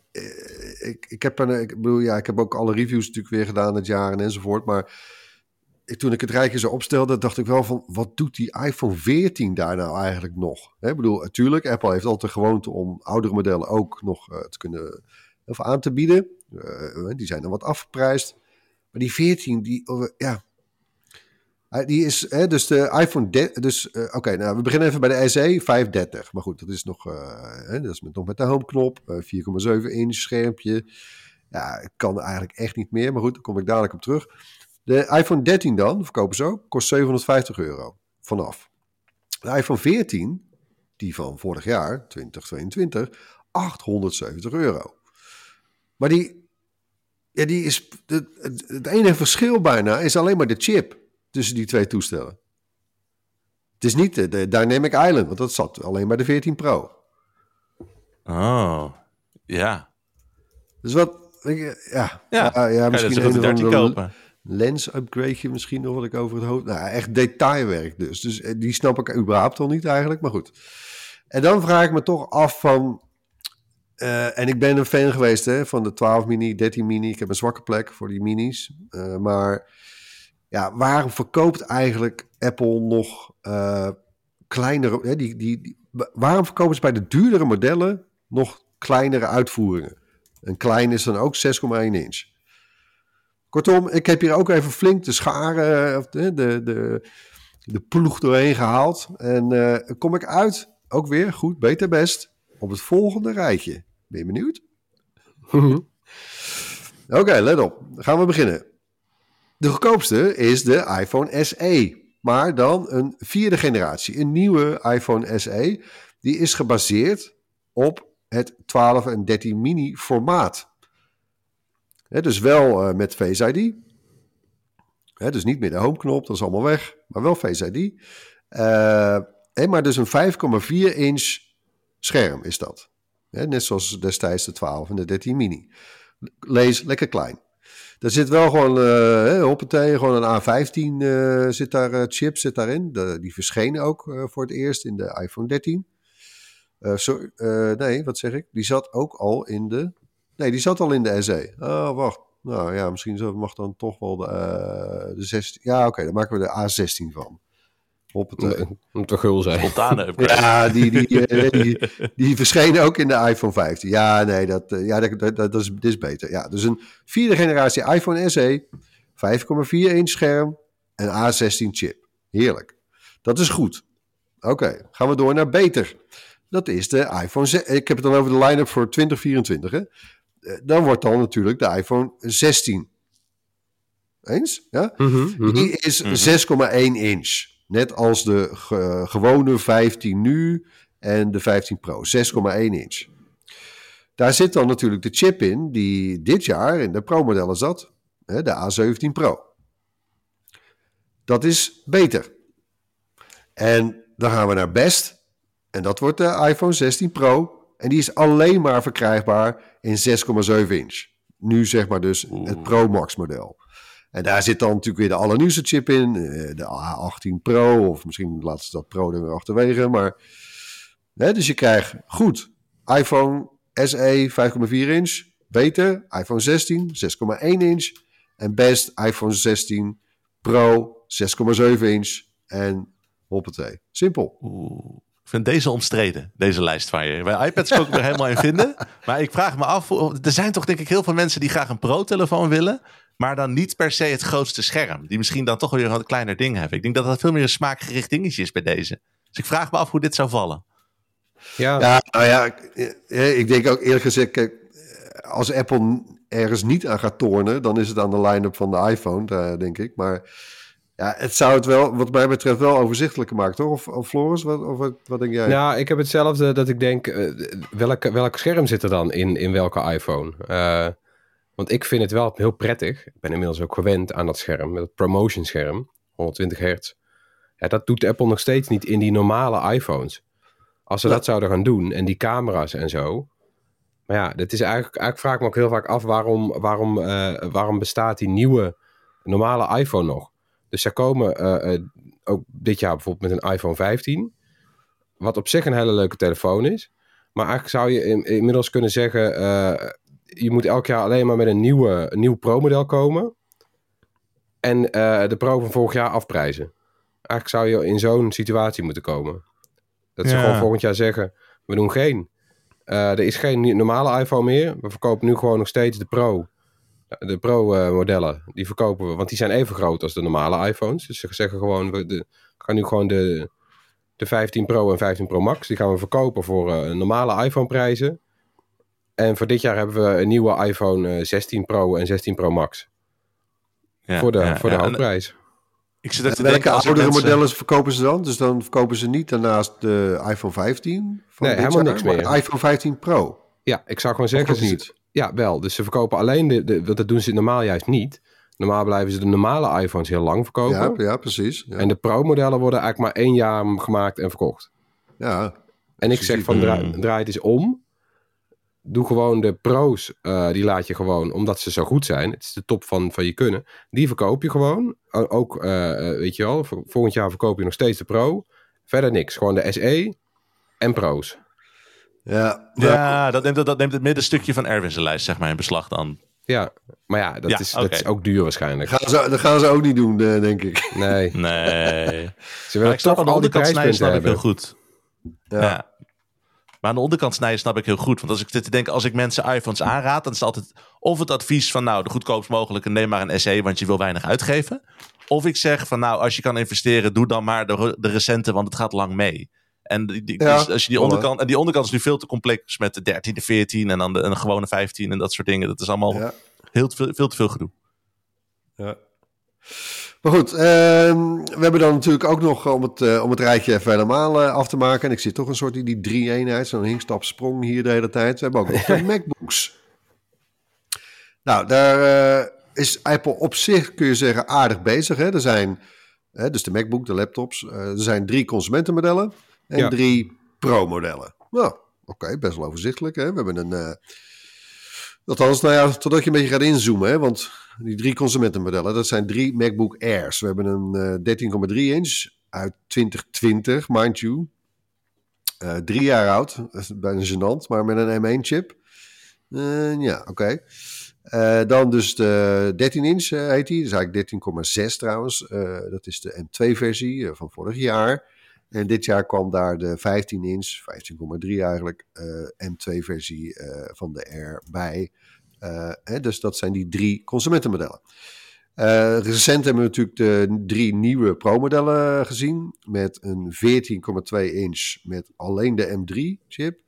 ik, ik, heb een, ik bedoel, ja, ik heb ook alle reviews natuurlijk weer gedaan het jaar en enzovoort. Maar toen ik het rijtje zo opstelde, dacht ik wel van, wat doet die iPhone 14 daar nou eigenlijk nog? Ik bedoel, natuurlijk, Apple heeft altijd de gewoonte om oudere modellen ook nog uh, te kunnen of aan te bieden. Uh, die zijn dan wat afgeprijsd. Maar die 14, die, uh, ja, die is, dus de iPhone, dus uh, oké, nou we beginnen even bij de SE 530. Maar goed, dat is nog, dat is met, nog met de homeknop, 4,7 inch schermpje. Ja, kan eigenlijk echt niet meer, maar goed, daar kom ik dadelijk op terug. De iPhone 13 dan, verkopen ze ook, kost 750 euro vanaf. De iPhone 14, die van vorig jaar, 2022, 870 euro. Maar die, ja, die is, het, het enige verschil bijna is alleen maar de chip tussen die twee toestellen. Het is niet de, de Dynamic Island, want dat zat alleen bij de 14 Pro. Oh, ja. Dus wat, ja, ja, ja, misschien een 13 kopen lens-upgradeje misschien nog wat ik over het hoofd... Nou, echt detailwerk dus. Dus eh, die snap ik überhaupt al niet eigenlijk, maar goed. En dan vraag ik me toch af van... Uh, en ik ben een fan geweest hè, van de 12 mini, 13 mini. Ik heb een zwakke plek voor die minis. Uh, maar ja, waarom verkoopt eigenlijk Apple nog kleinere... Hè, die, die, die, waarom verkopen ze bij de duurdere modellen nog kleinere uitvoeringen? Een klein is dan ook 6,1 inch. Kortom, ik heb hier ook even flink de scharen, de, de, de, de ploeg doorheen gehaald. En uh, kom ik uit ook weer goed, beter, best op het volgende rijtje. Ben je benieuwd? Oké, let op. Dan gaan we beginnen. De goedkoopste is de iPhone SE. Maar dan een vierde generatie. Een nieuwe iPhone SE. Die is gebaseerd op het 12 en 13 mini formaat. Dus wel uh, met Face ID. Dus niet meer de home knop, dat is allemaal weg. Maar wel Face ID. Uh, hè, maar dus een 5,4 inch scherm is dat. Net zoals destijds de 12 en de 13 mini. Lees lekker klein. Er zit wel gewoon, uh, hoppatee, gewoon een A15 uh, zit daar, chip zit daarin. De, die verschenen ook voor het eerst in de iPhone 13. sorry, nee, wat zeg ik? Die zat ook al in de... Nee, die zat al in de SE. Oh, wacht. Nou ja, misschien mag dan toch wel de, de 16... Ja, oké, okay, dan maken we de A16 van. Hoppatee. Moet toch gul zijn. Spontane upgrade. Ja, die, die, die, die, verschenen ook in de iPhone 15. Ja, nee, dat, ja, dat, dat, dat is, dit is beter. Ja, dus een vierde generatie iPhone SE, 5,4 inch scherm en A16 chip. Heerlijk. Dat is goed. Oké, gaan we door naar beter. Dat is de iPhone 6. Ik heb het dan over de line-up voor 2024. Hè? Dan wordt dan natuurlijk de iPhone 16. Eens? Ja? Mm -hmm, Die is 6,1 inch. Net als de ge gewone 15 nu en de 15 Pro, 6,1 inch. Daar zit dan natuurlijk de chip in die dit jaar in de Pro-modellen zat, hè, de A17 Pro. Dat is beter. En dan gaan we naar best. En dat wordt de iPhone 16 Pro. En die is alleen maar verkrijgbaar in 6,7 inch. Nu zeg maar dus het Pro Max model. En daar zit dan natuurlijk weer de allernieuwste chip in. De A18 Pro, of misschien laten ze dat Pro er weer achterwege. Maar, hè, dus je krijgt goed iPhone SE 5,4 inch. Beter, iPhone 16 6,1 inch. En best iPhone 16 Pro 6,7 inch. En hoppatee. Simpel. Vind deze omstreden, deze lijst van je. Bij iPads kan ik er helemaal in vinden. Maar ik vraag me af, er zijn toch denk ik heel veel mensen die graag een Pro-telefoon willen. Maar dan niet per se het grootste scherm. Die misschien dan toch weer een kleiner ding hebben. Ik denk dat dat veel meer een smaakgericht dingetje is bij deze. Dus ik vraag me af hoe dit zou vallen. Ja, ja nou ja, ik, ik denk ook eerlijk gezegd, kijk, als Apple ergens niet aan gaat tornen, dan is het aan de line-up van de iPhone, denk ik. Maar ja, het zou het wel, wat mij betreft, wel overzichtelijker maken, toch? Of, of Floris, wat, of wat, wat denk jij? Nou, ik heb hetzelfde dat ik denk, uh, welk, welk scherm zit er dan in, in welke iPhone? Uh, want ik vind het wel heel prettig. Ik ben inmiddels ook gewend aan dat scherm, het promotion scherm, 120 hertz. Ja, dat doet Apple nog steeds niet in die normale iPhones. Als ze ja. dat zouden gaan doen en die camera's en zo. Maar ja, dat is eigenlijk, eigenlijk vraag ik me ook heel vaak af waarom, waarom, uh, waarom bestaat die nieuwe normale iPhone nog? Dus zij komen uh, uh, ook dit jaar bijvoorbeeld met een iPhone 15. Wat op zich een hele leuke telefoon is. Maar eigenlijk zou je in, inmiddels kunnen zeggen je moet elk jaar alleen maar met een, nieuwe, een nieuw Pro-model komen. En uh, de Pro van vorig jaar afprijzen. Eigenlijk zou je in zo'n situatie moeten komen. Dat ze gewoon volgend jaar zeggen: we doen geen. Er is geen normale iPhone meer. We verkopen nu gewoon nog steeds de Pro. De Pro-modellen. Uh, die verkopen we, want die zijn even groot als de normale iPhones. Dus ze zeggen gewoon: we de, gaan nu gewoon de, de 15 Pro en 15 Pro Max. Die gaan we verkopen voor uh, normale iPhone-prijzen. En voor dit jaar hebben we een nieuwe iPhone 16 Pro en 16 Pro Max. Ja, voor de, ja, voor de hoofdprijs. Ik zit en welke oudere mensen... modellen verkopen ze dan? Dus dan verkopen ze niet daarnaast de iPhone 15? Van nee, helemaal jaar, niks meer. De iPhone 15 Pro? Ja, ik zou gewoon zeggen... Ze, niet? Ja, wel. Dus ze verkopen alleen de, de... Want dat doen ze normaal juist niet. Normaal blijven ze de normale iPhones heel lang verkopen. Ja, ja precies. Ja. En de Pro-modellen worden eigenlijk maar één jaar gemaakt en verkocht. Ja. En ik zeg van, draai, draai het eens om doe gewoon de pro's, uh, die laat je gewoon, omdat ze zo goed zijn. Het is de top van, van je kunnen. Die verkoop je gewoon. Ook, uh, weet je wel, volgend jaar verkoop je nog steeds de pro. Verder niks. Gewoon de SE en pro's. Ja, ja dat, neemt, dat neemt het middenstukje van Erwin's lijst, zeg maar, in beslag dan. Ja, maar ja, dat, ja, is, okay. dat is ook duur waarschijnlijk. Gaan ze, dat gaan ze ook niet doen, denk ik. Nee. Nee. ze willen toch al die prijspunten snap ik heel goed. Ja. ja. Maar aan de onderkant snijden snap ik heel goed. Want als ik zit te denken, als ik mensen iPhones aanraad, dan is het altijd of het advies van nou, de goedkoopst mogelijke, neem maar een SE, want je wil weinig uitgeven. Of ik zeg van nou, als je kan investeren, doe dan maar de, de recente, want het gaat lang mee. En, die, die- Ja, dus als je die onderkant, en die onderkant is nu veel te complex met de 13, de 14 en dan de, een gewone 15 en dat soort dingen. Dat is allemaal Ja. heel te veel, veel te veel gedoe. Ja. Maar goed, ehm, we hebben dan natuurlijk ook nog, om het, eh, om het rijtje even helemaal eh, af te maken. En ik zit toch een soort in die drie-eenheid, zo'n hinkstap sprong hier de hele tijd. We hebben ook nog de MacBooks. Nou, daar eh, is Apple op zich, kun je zeggen, aardig bezig. Hè? Er zijn, hè, dus de MacBook, de laptops, eh, er zijn drie consumentenmodellen en Ja. drie pro-modellen. Nou, oké, best wel overzichtelijk. Hè? We hebben een... eh Althans, nou ja, totdat je een beetje gaat inzoomen. Hè? Want die drie consumentenmodellen, dat zijn drie MacBook Airs. We hebben een eh 13,3 inch uit 2020, mind you. Eh, drie jaar oud, dat is bijna gênant, maar met een M1-chip. ja, oké. Eh, dan dus de 13 inch eh, heet die. Dat is eigenlijk 13,6 trouwens. Eh, dat is de M2-versie van vorig jaar. En dit jaar kwam daar de 15 inch, 15,3 eigenlijk, eh, M2-versie eh, van de Air bij. Eh, hè, dus dat zijn die drie consumentenmodellen. Recent hebben we natuurlijk de drie nieuwe Pro-modellen gezien. Met een 14,2 inch met alleen de M3-chip.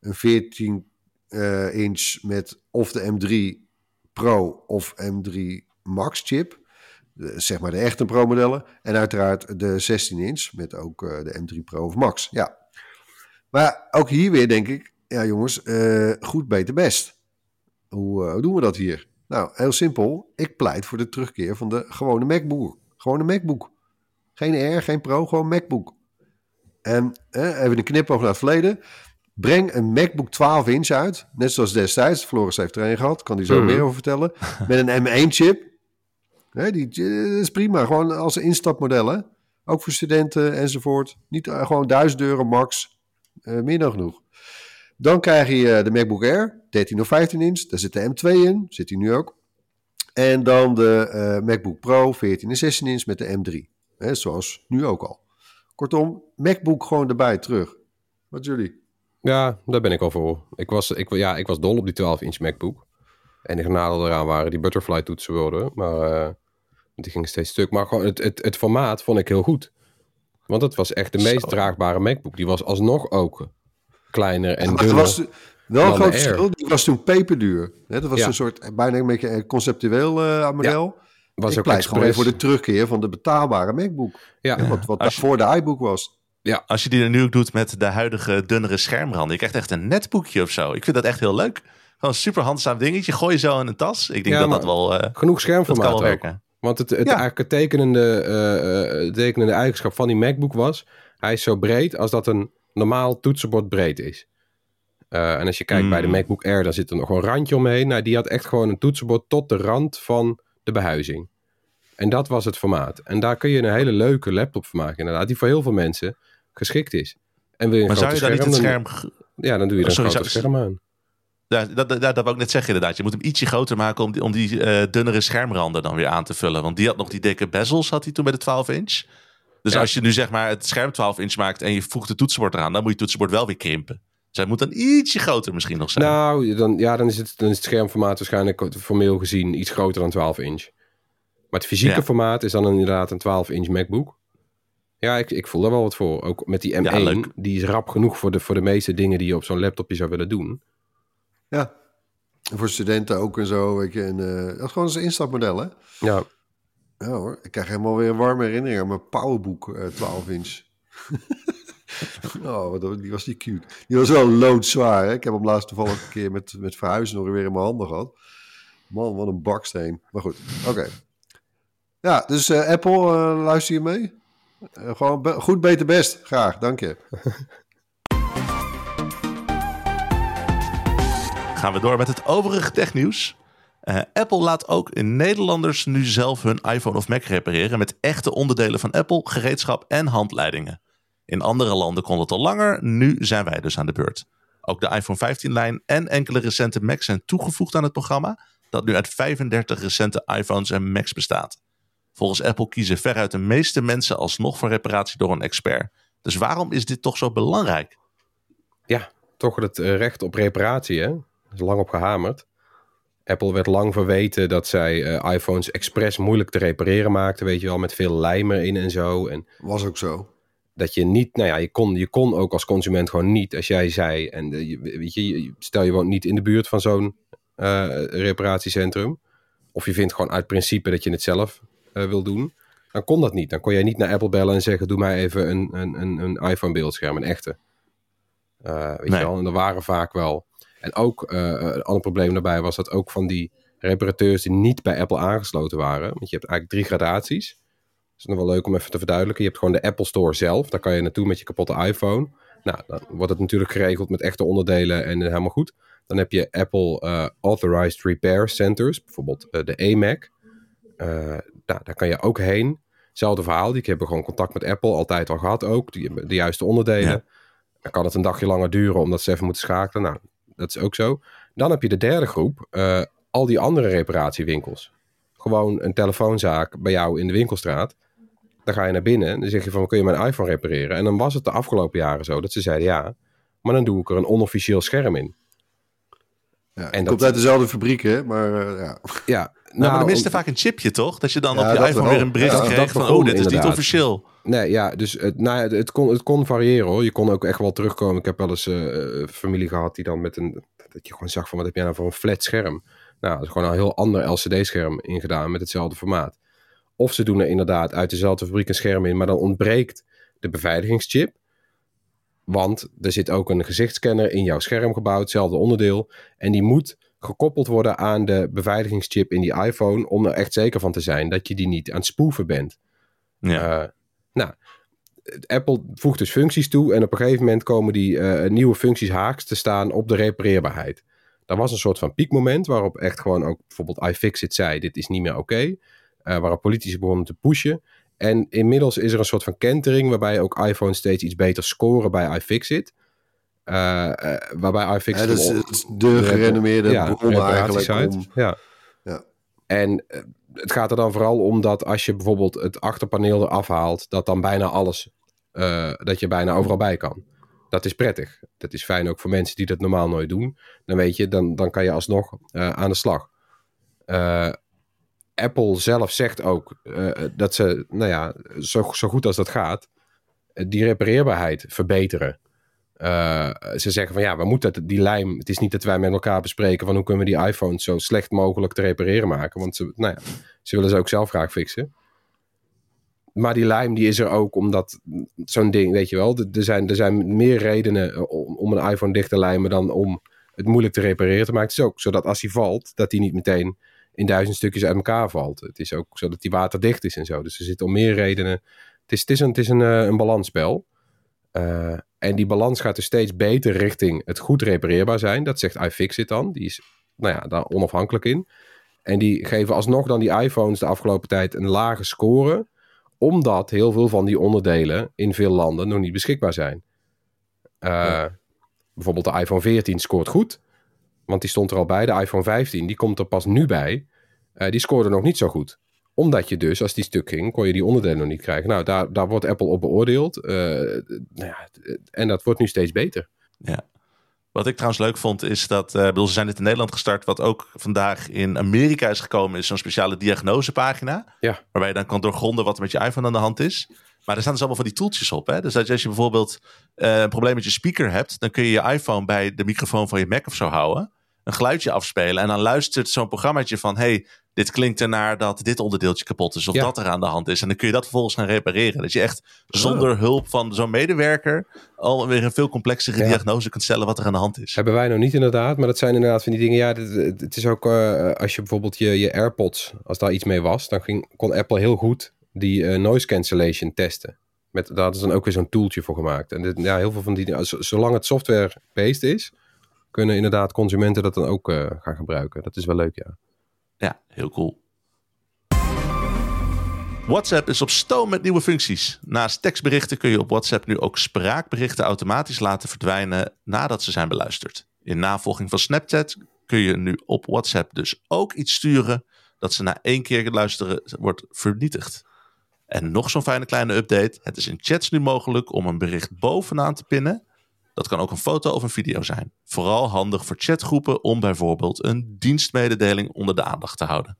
Een 14 eh, inch met of de M3 Pro of M3 Max-chip. Zeg maar de echte Pro-modellen. En uiteraard de 16 inch met ook eh, de M3 Pro of Max. Ja. Maar ook hier weer denk ik, ja jongens, eh, goed, beter, best. Hoe, eh, hoe doen we dat hier? Nou, heel simpel. Ik pleit voor de terugkeer van de gewone MacBook. Gewone MacBook. Geen Air, geen Pro, gewoon MacBook. En eh, even een knipoog naar het verleden. Breng een MacBook 12 inch uit. Net zoals destijds. Floris heeft er een gehad. Kan hij zo Mhm. meer over vertellen. Met een M1-chip. Hè, die eh, is prima. Gewoon als een instapmodel. Hè? Ook voor studenten enzovoort. Niet eh, gewoon 1000 euro max. Eh, meer dan genoeg. Dan krijg je de MacBook Air, 13 of 15 inch. Daar zit de M2 in, zit hij nu ook. En dan de MacBook Pro, 14 en 16 inch met de M3. Hè, zoals nu ook al. Kortom, MacBook gewoon erbij terug. Wat jullie? Ja, daar ben ik al voor. Ik was, ik, ja, ik was dol op die 12-inch MacBook. En de nadeel eraan waren die butterfly toetsenborden. Maar eh, die gingen steeds stuk. Maar gewoon het, het, het formaat vond ik heel goed. Want het was echt de meest Zo. draagbare MacBook. Die was alsnog ook kleiner en Maar het dunner. was wel een groot verschil. Die was toen peperduur. Hè, dat was Ja. een soort, bijna een beetje een conceptueel eh, model. was ik ook pleit gewoon voor de terugkeer van de betaalbare MacBook. Ja, Hè, wat wat je- daarvoor de iBook was. Als je die er nu ook doet met de huidige dunnere schermranden. Je krijgt echt een netboekje of zo. Ik vind dat echt heel leuk. Gewoon een super handzaam dingetje. Gooi je zo in een tas. Ik denk Ja, dat dat wel, eh, genoeg schermformaat kan wel ook. werken. Want het, het, Ja. eigenlijk het tekenende, eh, eh, tekenende eigenschap van die MacBook was... hij is zo breed als dat een normaal toetsenbord breed is. En als je kijkt Hmm. bij de MacBook Air, dan zit er nog een randje omheen. Nou, die had echt gewoon een toetsenbord tot de rand van de behuizing. En dat was het formaat. En daar kun je een hele leuke laptop van maken, inderdaad. Die voor heel veel mensen geschikt is. En wil je een Maar zou je daar niet het scherm, dan- Ja, dan doe je er Oh, een sorry, grote zou- scherm aan. Ja, dat, dat, dat wou ik net zeggen inderdaad. Je moet hem ietsje groter maken om die, om die eh, dunnere schermranden dan weer aan te vullen. Want die had nog die dikke bezels, had hij toen bij de 12 inch. Dus Ja. als je nu zeg maar het scherm 12 inch maakt en je voegt het toetsenbord eraan, dan moet je toetsenbord wel weer krimpen. Dus hij moet dan ietsje groter misschien nog zijn. Nou, dan, ja, dan, is het, dan is het schermformaat waarschijnlijk formeel gezien iets groter dan 12 inch. Maar het fysieke Ja. formaat is dan inderdaad een 12 inch MacBook. Ja, ik, ik voel er wel wat voor. Ook met die M1, Ja, leuk. die is rap genoeg voor de, voor de meeste dingen die je op zo'n laptopje zou willen doen. Ja. Voor studenten ook en zo. Weet je. En, eh, dat is gewoon een instapmodel, hè? Ja, Ja hoor, ik krijg helemaal weer een warme herinnering aan mijn Powerbook eh 12 inch. oh, die was die cute. Die was wel loodzwaar. Hè? Ik heb hem laatst toevallig een keer met, met verhuizen nog weer in mijn handen gehad. Man, wat een baksteen. Maar goed, oké. Ja, dus eh, Apple, eh, luister je mee? Eh, gewoon be- goed, beter, best. Graag, dank je. Gaan we door met het overige technieuws. Eh, Apple laat ook Nederlanders nu zelf hun iPhone of Mac repareren met echte onderdelen van Apple, gereedschap en handleidingen. In andere landen kon het al langer, nu zijn wij dus aan de beurt. Ook de iPhone 15-lijn en enkele recente Macs zijn toegevoegd aan het programma, dat nu uit 35 recente iPhones en Macs bestaat. Volgens Apple kiezen veruit de meeste mensen alsnog voor reparatie door een expert. Dus waarom is dit toch zo belangrijk? ja toch het eh, recht op reparatie, hè? Is lang op gehamerd. Apple werd lang verweten dat zij eh, iPhones expres moeilijk te repareren maakten, weet je wel, met veel lijm erin en zo. En Was ook zo. dat je niet, nou ja, je kon, je kon ook als consument gewoon niet, als jij zei, en eh, je- weet je, stel je woont niet in de buurt van zo'n eh, reparatiecentrum, of je vindt gewoon uit principe dat je het zelf eh, wil doen, dan kon dat niet. Dan kon jij niet naar Apple bellen en zeggen, doe mij even een, een, een, een iPhone beeldscherm, een echte. Eh, weet Nee. je wel, en er waren vaak wel. En ook, eh, een ander probleem daarbij was dat ook van die reparateurs die niet bij Apple aangesloten waren, want je hebt eigenlijk drie gradaties. Dat is nog wel leuk om even te verduidelijken. Je hebt gewoon de Apple Store zelf. Daar kan je naartoe met je kapotte iPhone. Nou, dan wordt het natuurlijk geregeld met echte onderdelen en eh, helemaal goed. Dan heb je Apple eh, Authorized Repair Centers, bijvoorbeeld eh, de AMAC. Eh nou, daar kan je ook heen. Hetzelfde verhaal, die hebben gewoon contact met Apple, altijd al gehad ook. Die hebben de juiste onderdelen. Ja. Dan kan het een dagje langer duren omdat ze even moeten schakelen. Nou, dat is ook zo. Dan heb je de derde groep, eh, al die andere reparatiewinkels. Gewoon een telefoonzaak bij jou in de winkelstraat. Dan ga je naar binnen en dan zeg je van, kun je mijn iPhone repareren? En dan was het de afgelopen jaren zo dat ze zeiden ja, maar dan doe ik er een onofficieel scherm in. Ja, En dat- komt uit dezelfde fabriek, hè? Maar eh, ja. Ja, Nou, maar er miste om- vaak een chipje, toch? Dat je dan Ja, op je iPhone weer een bericht dat van... begon oh, dit is niet officieel. Nee, ja, dus het, nou, het, kon, het kon variëren hoor. Je kon ook echt wel terugkomen. Ik heb wel eens eh, familie gehad die dan met een... Dat je gewoon zag van, wat heb jij nou voor een flat scherm? Nou, dat is gewoon een heel ander LCD-scherm ingedaan met hetzelfde formaat. Of ze doen er inderdaad uit dezelfde fabriek een scherm in, maar dan ontbreekt de beveiligingschip. Want er zit ook een gezichtsscanner in jouw scherm gebouwd, hetzelfde onderdeel. En die moet gekoppeld worden aan de beveiligingschip in die iPhone... om er echt zeker van te zijn dat je die niet aan het spoeven bent. Ja. Eh, nou, Apple voegt dus functies toe en op een gegeven moment komen die eh, nieuwe functies haaks te staan op de repareerbaarheid. Daar was een soort van piekmoment waarop echt gewoon ook bijvoorbeeld iFixit zei: dit is niet meer oké. Eh, waarop politici begonnen te pushen. En inmiddels is er een soort van kentering waarbij ook iPhones steeds iets beter scoren bij iFixit. Eh, waarbij iFixit... Ja, dat is, de gerenommeerde Ja, bron eigenlijk. Om, Ja. Ja. En het gaat er dan vooral om dat als je bijvoorbeeld het achterpaneel eraf haalt, dat dan bijna alles, eh, dat je bijna overal bij kan. Dat is prettig. Dat is fijn ook voor mensen die dat normaal nooit doen. Dan weet je, dan, dan kan je alsnog eh, aan de slag. Eh, Apple zelf zegt ook dat ze, nou ja, zo, zo goed als dat gaat, die repareerbaarheid verbeteren. Eh, ze zeggen van ja, we moeten die lijm. Het is niet dat wij met elkaar bespreken van hoe kunnen we die iPhones zo slecht mogelijk te repareren maken. Want ze, nou ja, ze willen ze ook zelf graag fixen. Maar die lijm die is er ook omdat zo'n ding, weet je wel, er- zijn, er zijn meer redenen eh, om, een iPhone dicht te lijmen dan om het moeilijk te repareren te maken. Het is ook zodat als hij valt, dat hij niet meteen in duizend stukjes uit elkaar valt. Het is ook zodat hij waterdicht is en zo. Dus er zitten om meer redenen. Het is, het is een, het is een, eh, een balansspel. Eh, en die balans gaat dus steeds beter richting het goed repareerbaar zijn. Dat zegt iFixit dan. Die is nou ja, daar onafhankelijk in. En die geven alsnog dan die iPhones de afgelopen tijd een lage score. Omdat heel veel van die onderdelen in veel landen nog niet beschikbaar zijn. Eh, Bijvoorbeeld de iPhone 14 scoort goed. Want die stond er al bij. De iPhone 15 die komt er pas nu bij. Eh, die scoorde nog niet zo goed omdat je dus, als die stuk ging, kon je die onderdelen nog niet krijgen. Nou, daar, daar wordt Apple op beoordeeld. Eh, nou ja, en dat wordt nu steeds beter. Ja. Wat ik trouwens leuk vond is dat, ik bedoel, ze zijn dit in Nederland gestart, wat ook vandaag in Amerika is gekomen, is zo'n speciale diagnosepagina. Ja. Waarbij je dan kan doorgronden wat er met je iPhone aan de hand is. Maar er staan dus allemaal van die toeltjes op. Hè? Dus dat als je bijvoorbeeld eh, een probleem met je speaker hebt, dan kun je je iPhone bij de microfoon van je Mac of zo houden. Een geluidje afspelen en dan luistert zo'n programmaatje van, hey, dit klinkt ernaar dat dit onderdeeltje kapot is of Ja. dat er aan de hand is. En dan kun je dat vervolgens gaan repareren. Dat je echt zonder hulp van zo'n medewerker alweer een veel complexere Ja. diagnose kunt stellen wat er aan de hand is. Hebben wij nog niet inderdaad, maar dat zijn inderdaad van die dingen. Ja, het, is ook eh, als je bijvoorbeeld je, je AirPods, als daar iets mee was, dan ging, kon Apple heel goed die eh, noise cancellation testen. Met, daar hadden ze dan ook weer zo'n tooltje voor gemaakt. En dit, ja, heel veel van die zolang het software-based is, kunnen inderdaad consumenten dat dan ook eh, gaan gebruiken. Dat is wel leuk, ja. Ja, heel cool. WhatsApp is op stoom met nieuwe functies. Naast tekstberichten kun je op WhatsApp nu ook spraakberichten automatisch laten verdwijnen nadat ze zijn beluisterd. In navolging van Snapchat kun je nu op WhatsApp dus ook iets sturen dat ze na één keer luisteren wordt vernietigd. En nog zo'n fijne kleine update. Het is in chats nu mogelijk om een bericht bovenaan te pinnen. Dat kan ook een foto of een video zijn. Vooral handig voor chatgroepen om bijvoorbeeld een dienstmededeling onder de aandacht te houden.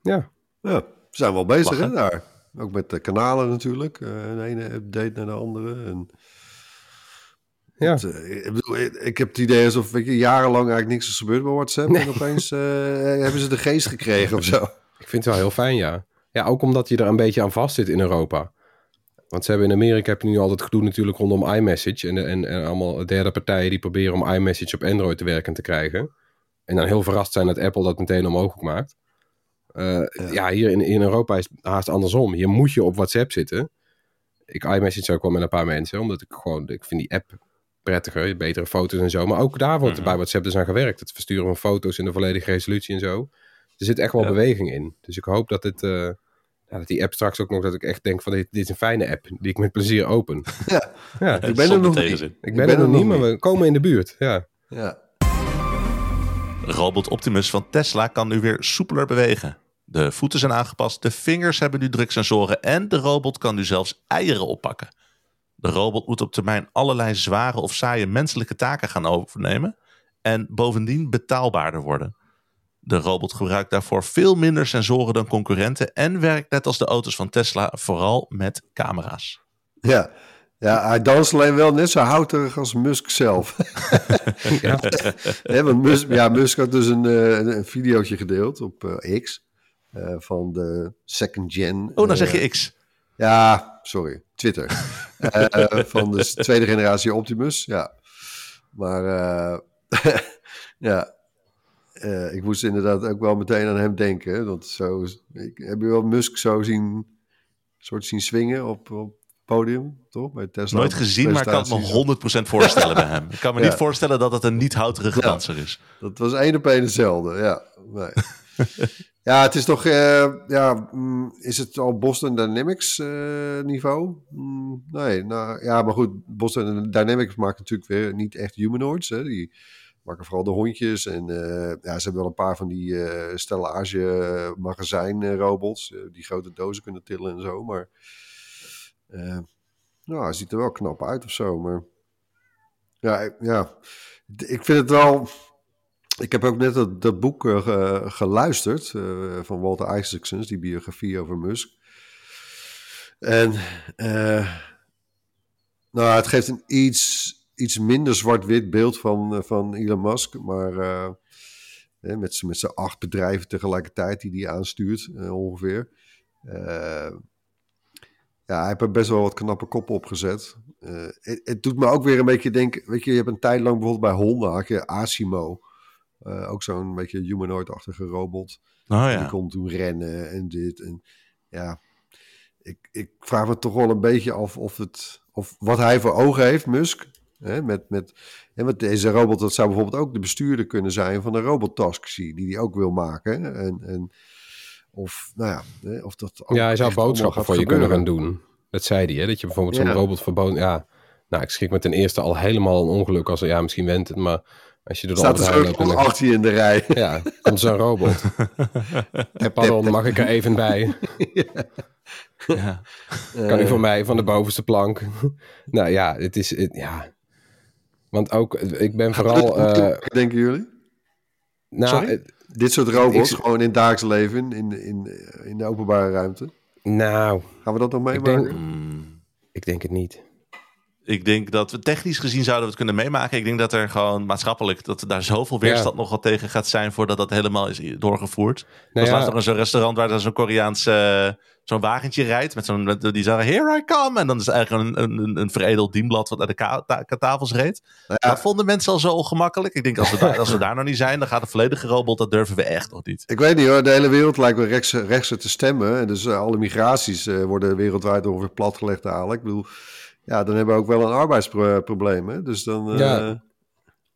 Ja, Ja, we zijn wel bezig hè, daar. ook met de kanalen natuurlijk. Uh, de ene update naar de andere. En Ja. het, eh, ik, bedoel, ik, ik heb het idee alsof weet je, jarenlang eigenlijk niks is gebeurd bij WhatsApp. En opeens eh, hebben ze de geest gekregen of zo. Ik vind het wel heel fijn, ja. Ja, ook omdat je er een beetje aan vast zit in Europa. Want ze hebben in Amerika heb je nu altijd gedoe natuurlijk rondom iMessage. En, en, en allemaal derde partijen die proberen om iMessage op Android te werken te krijgen. En dan heel verrast zijn dat Apple dat meteen onmogelijk maakt. Eh, ja. hier in, in Europa is het haast andersom. Hier moet je op WhatsApp zitten. Ik iMessage ook wel met een paar mensen. Omdat ik gewoon, ik vind die app prettiger. Betere foto's en zo. Maar ook daar wordt er bij WhatsApp dus aan gewerkt. Het versturen van foto's in de volledige resolutie en zo. Er zit echt wel Ja. beweging in. Dus ik hoop dat het... eh, ja, dat die app straks ook nog, dat ik echt denk van dit, dit is een fijne app die ik met plezier open. Ja. ja Ik ben er nog niet. ik ben, er nog niet, maar we komen in de buurt. Ja. Ja. Robot Optimus van Tesla kan nu weer soepeler bewegen. De voeten zijn aangepast, de vingers hebben nu druksensoren en de robot kan nu zelfs eieren oppakken. De robot moet op termijn allerlei zware of saaie menselijke taken gaan overnemen en bovendien betaalbaarder worden. De robot gebruikt daarvoor veel minder sensoren dan concurrenten en werkt net als de auto's van Tesla vooral met camera's. Ja. ja, hij danst alleen wel net zo houterig als Musk zelf. Ja. Want Musk, ja, Musk had dus een, eh, een, een videootje gedeeld op eh, X eh, van de second gen. Oh, dan zeg je X. Ja, sorry, Twitter. Van de tweede generatie Optimus, ja. Maar eh, ja, eh, ik moest inderdaad ook wel meteen aan hem denken. Want zo, ik, heb je wel Musk zo zien, soort zien swingen op, op podium, toch? Bij Tesla. Nooit gezien, maar ik kan het me 100% voorstellen bij hem. Ik kan me Ja. niet voorstellen dat het een niet houterige Ja. danser is. Dat was één op één hetzelfde, ja. Nee. ja, het is toch, eh, ja, mm, is het al Boston Dynamics eh, niveau? Mm, nee, nou ja, maar goed, Boston Dynamics maakt natuurlijk weer niet echt humanoids. Hè. Die maken vooral de hondjes en eh, ja, ze hebben wel een paar van die eh stellage magazijnrobots, eh, die grote dozen kunnen tillen en zo, maar nou, hij ziet er wel knap uit of zo, maar ja, ja, ik vind het wel... Ik heb ook net dat, dat boek ge- geluisterd van Walter Isaacson, die biografie over Musk. En nou, het geeft een iets, iets minder zwart-wit beeld van, eh, van Elon Musk, maar eh, hè, met z'n acht bedrijven tegelijkertijd die hij aanstuurt, eh, ongeveer. Ja, hij heeft er best wel wat knappe koppen opgezet. Het, het doet me ook weer een beetje denken, weet je, je hebt een tijd lang bijvoorbeeld bij Honda, had je Asimo. Ook zo'n beetje humanoid-achtige robot. Oh Die ja. kon toen rennen en dit. En ja, ik, ik vraag me toch wel een beetje af of, het, of wat hij voor ogen heeft, Musk. Hè, met, met, en met deze robot, dat zou bijvoorbeeld ook de bestuurder kunnen zijn van een robottaxi, die hij ook wil maken. En, en of, nou ja, hè, of dat. ook ja, hij zou boodschappen voor je kunnen gaan doen. Dat zei hij, hè? dat je bijvoorbeeld zo'n Ja. robot verboden... Ja, nou, ik schrik me ten eerste al helemaal een ongeluk. Als, ja, misschien went het, maar als je door de Staat er zo dan- achter je in de rij. Ja, komt zo'n robot. Eh, Pardon, mag ik er even bij? Ja. Kan u voor mij van de bovenste plank? nou ja, het is... het- ja. Want ook, ik ben vooral... eh, denken jullie? nou, Sorry? het- Dit soort robots, Ik- gewoon in het dagelijks leven, in, in, in de openbare ruimte. nou, Gaan we dat nog Ik meemaken? denk- Hmm. ik denk het niet. Ik denk dat we technisch gezien zouden we het kunnen meemaken. Ik denk dat er gewoon maatschappelijk dat daar zoveel weerstand nog wat tegen gaat zijn voordat dat helemaal is doorgevoerd. Er Nou was ja, laatst nog in zo'n restaurant waar zo'n Koreaans eh, zo'n wagentje rijdt met zo'n die zeggen here I come en dan is het eigenlijk een, een, een veredeld dienblad wat naar de ka- ta- tafels reed. Ja, Dat vonden mensen al zo ongemakkelijk. Ik denk als we, daar, als we daar nog niet zijn, dan gaat de volledige robot. Dat durven we echt nog niet. Ik weet niet hoor, de hele wereld lijkt wel rechts, rechtser te stemmen. En dus eh, alle migraties eh, worden wereldwijd ongeveer platgelegd eigenlijk. Ik bedoel, ja, dan hebben we ook wel een arbeidsprobleem. Hè? Dus dan... eh, Ja.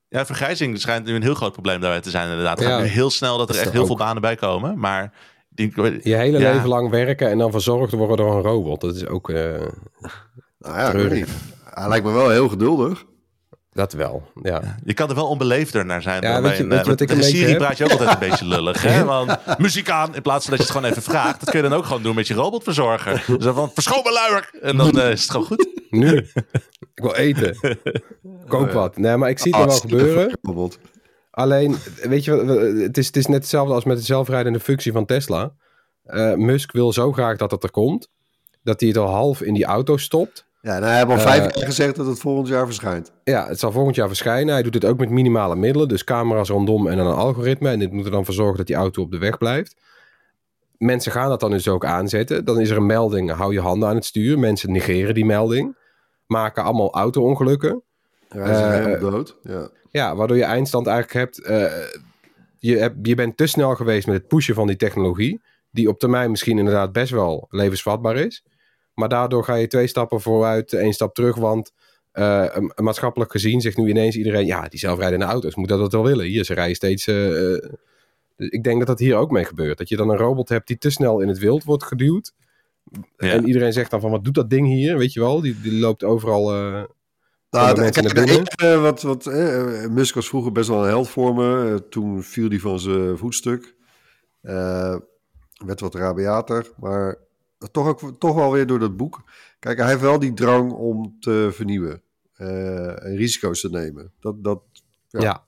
Ja, vergrijzing schijnt nu een heel groot probleem daarbij te zijn inderdaad. Het Ja. gaat nu heel snel dat er echt heel ook- veel banen bij komen. Maar denk, je hele Ja. leven lang werken en dan verzorgd worden door een robot. Dat is ook... eh, nou ja. Hij lijkt me wel heel geduldig. Dat wel, ja. Je kan er wel onbeleefder naar zijn. Ja, weet je- een, weet eh, je wat met ik een Siri heb? praat je ook altijd een beetje lullig. Hè? Want muziek aan, in plaats van dat je het gewoon even vraagt. Dat kun je dan ook gewoon doen met je robotverzorger. Dus dan van, verschoon me luier! En dan eh, is het gewoon goed. Nu. ik wil eten. Koop wat. Nee, maar ik zie het er wel gebeuren. Alleen, weet je, wat, het is, het is net hetzelfde als met de zelfrijdende functie van Tesla. Eh, Musk wil zo graag dat het er komt. dat hij het al half in die auto stopt. Ja, nou, hij heeft al Eh, vijf jaar gezegd dat het volgend jaar verschijnt. Ja, het zal volgend jaar verschijnen. Hij doet het ook met minimale middelen. Dus camera's rondom en dan een algoritme. En dit moet er dan voor zorgen dat die auto op de weg blijft. Mensen gaan dat dan dus ook aanzetten. Dan is er een melding, hou je handen aan het stuur. Mensen negeren die melding. Maken allemaal auto-ongelukken. Helemaal dood. Ja. Ja, waardoor je eindstand eigenlijk hebt, eh, je hebt... Je bent te snel geweest met het pushen van die technologie. Die op termijn misschien inderdaad best wel levensvatbaar is. Maar daardoor ga je twee stappen vooruit, één stap terug. Want eh, maatschappelijk gezien zegt nu ineens iedereen... Ja, die zelfrijdende auto's, moet dat dat wel willen. Hier, ze rijden steeds... eh, eh, dus ik denk dat dat hier ook mee gebeurt. Dat je dan een robot hebt die te snel in het wild wordt geduwd. Ja. En iedereen zegt dan van, wat doet dat ding hier? Weet je wel, die, die loopt overal... eh, Nou, mensen kijk, enige wat, wat eh, Musk was vroeger best wel een held voor me. Toen viel hij van zijn voetstuk. Eh, werd wat rabiater, maar toch, ook, toch wel weer door dat boek. Kijk, hij heeft wel die drang om te vernieuwen eh, en risico's te nemen. Dat, dat, ja, ja.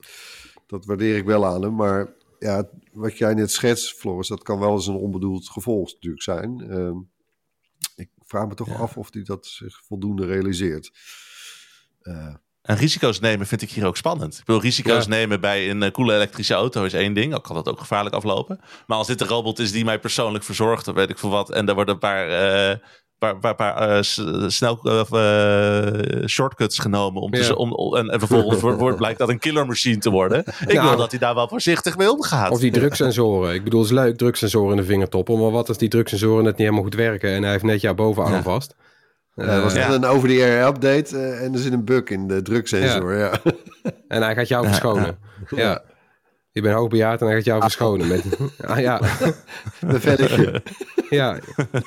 dat waardeer ik wel aan hem. Maar ja, wat jij net schetst, Floris, dat kan wel eens een onbedoeld gevolg natuurlijk zijn. Ehm, ik vraag me toch af of hij dat zich voldoende realiseert. Eh, En risico's nemen vind ik hier ook spannend. Ik wil risico's Ja. nemen bij een eh, coole elektrische auto is één ding. Al kan dat ook gevaarlijk aflopen. Maar als dit een robot is die mij persoonlijk verzorgt, dan weet ik veel wat. En daar worden een paar, eh, paar, paar, paar eh, snel eh, shortcuts genomen. Om te, Ja. om, en, en vervolgens wordt, blijkt dat een killer machine te worden. Ik Nou, wil dat hij daar wel voorzichtig mee omgaat. Of die drugsensoren. Ik bedoel, het is leuk, drugsensoren in de vingertoppen. Maar wat als die drugsensoren net niet helemaal goed werken en hij heeft net jouw bovenarm Ja. vast? Ja, er was Ja. net een over-the-air update eh, en er zit een bug in de druksensor. Ja. En hij gaat jou Ja, verschonen. Ja. Je bent hoogbejaard en hij gaat jou verschonen. Met, ah, ja, Een velletje. ja,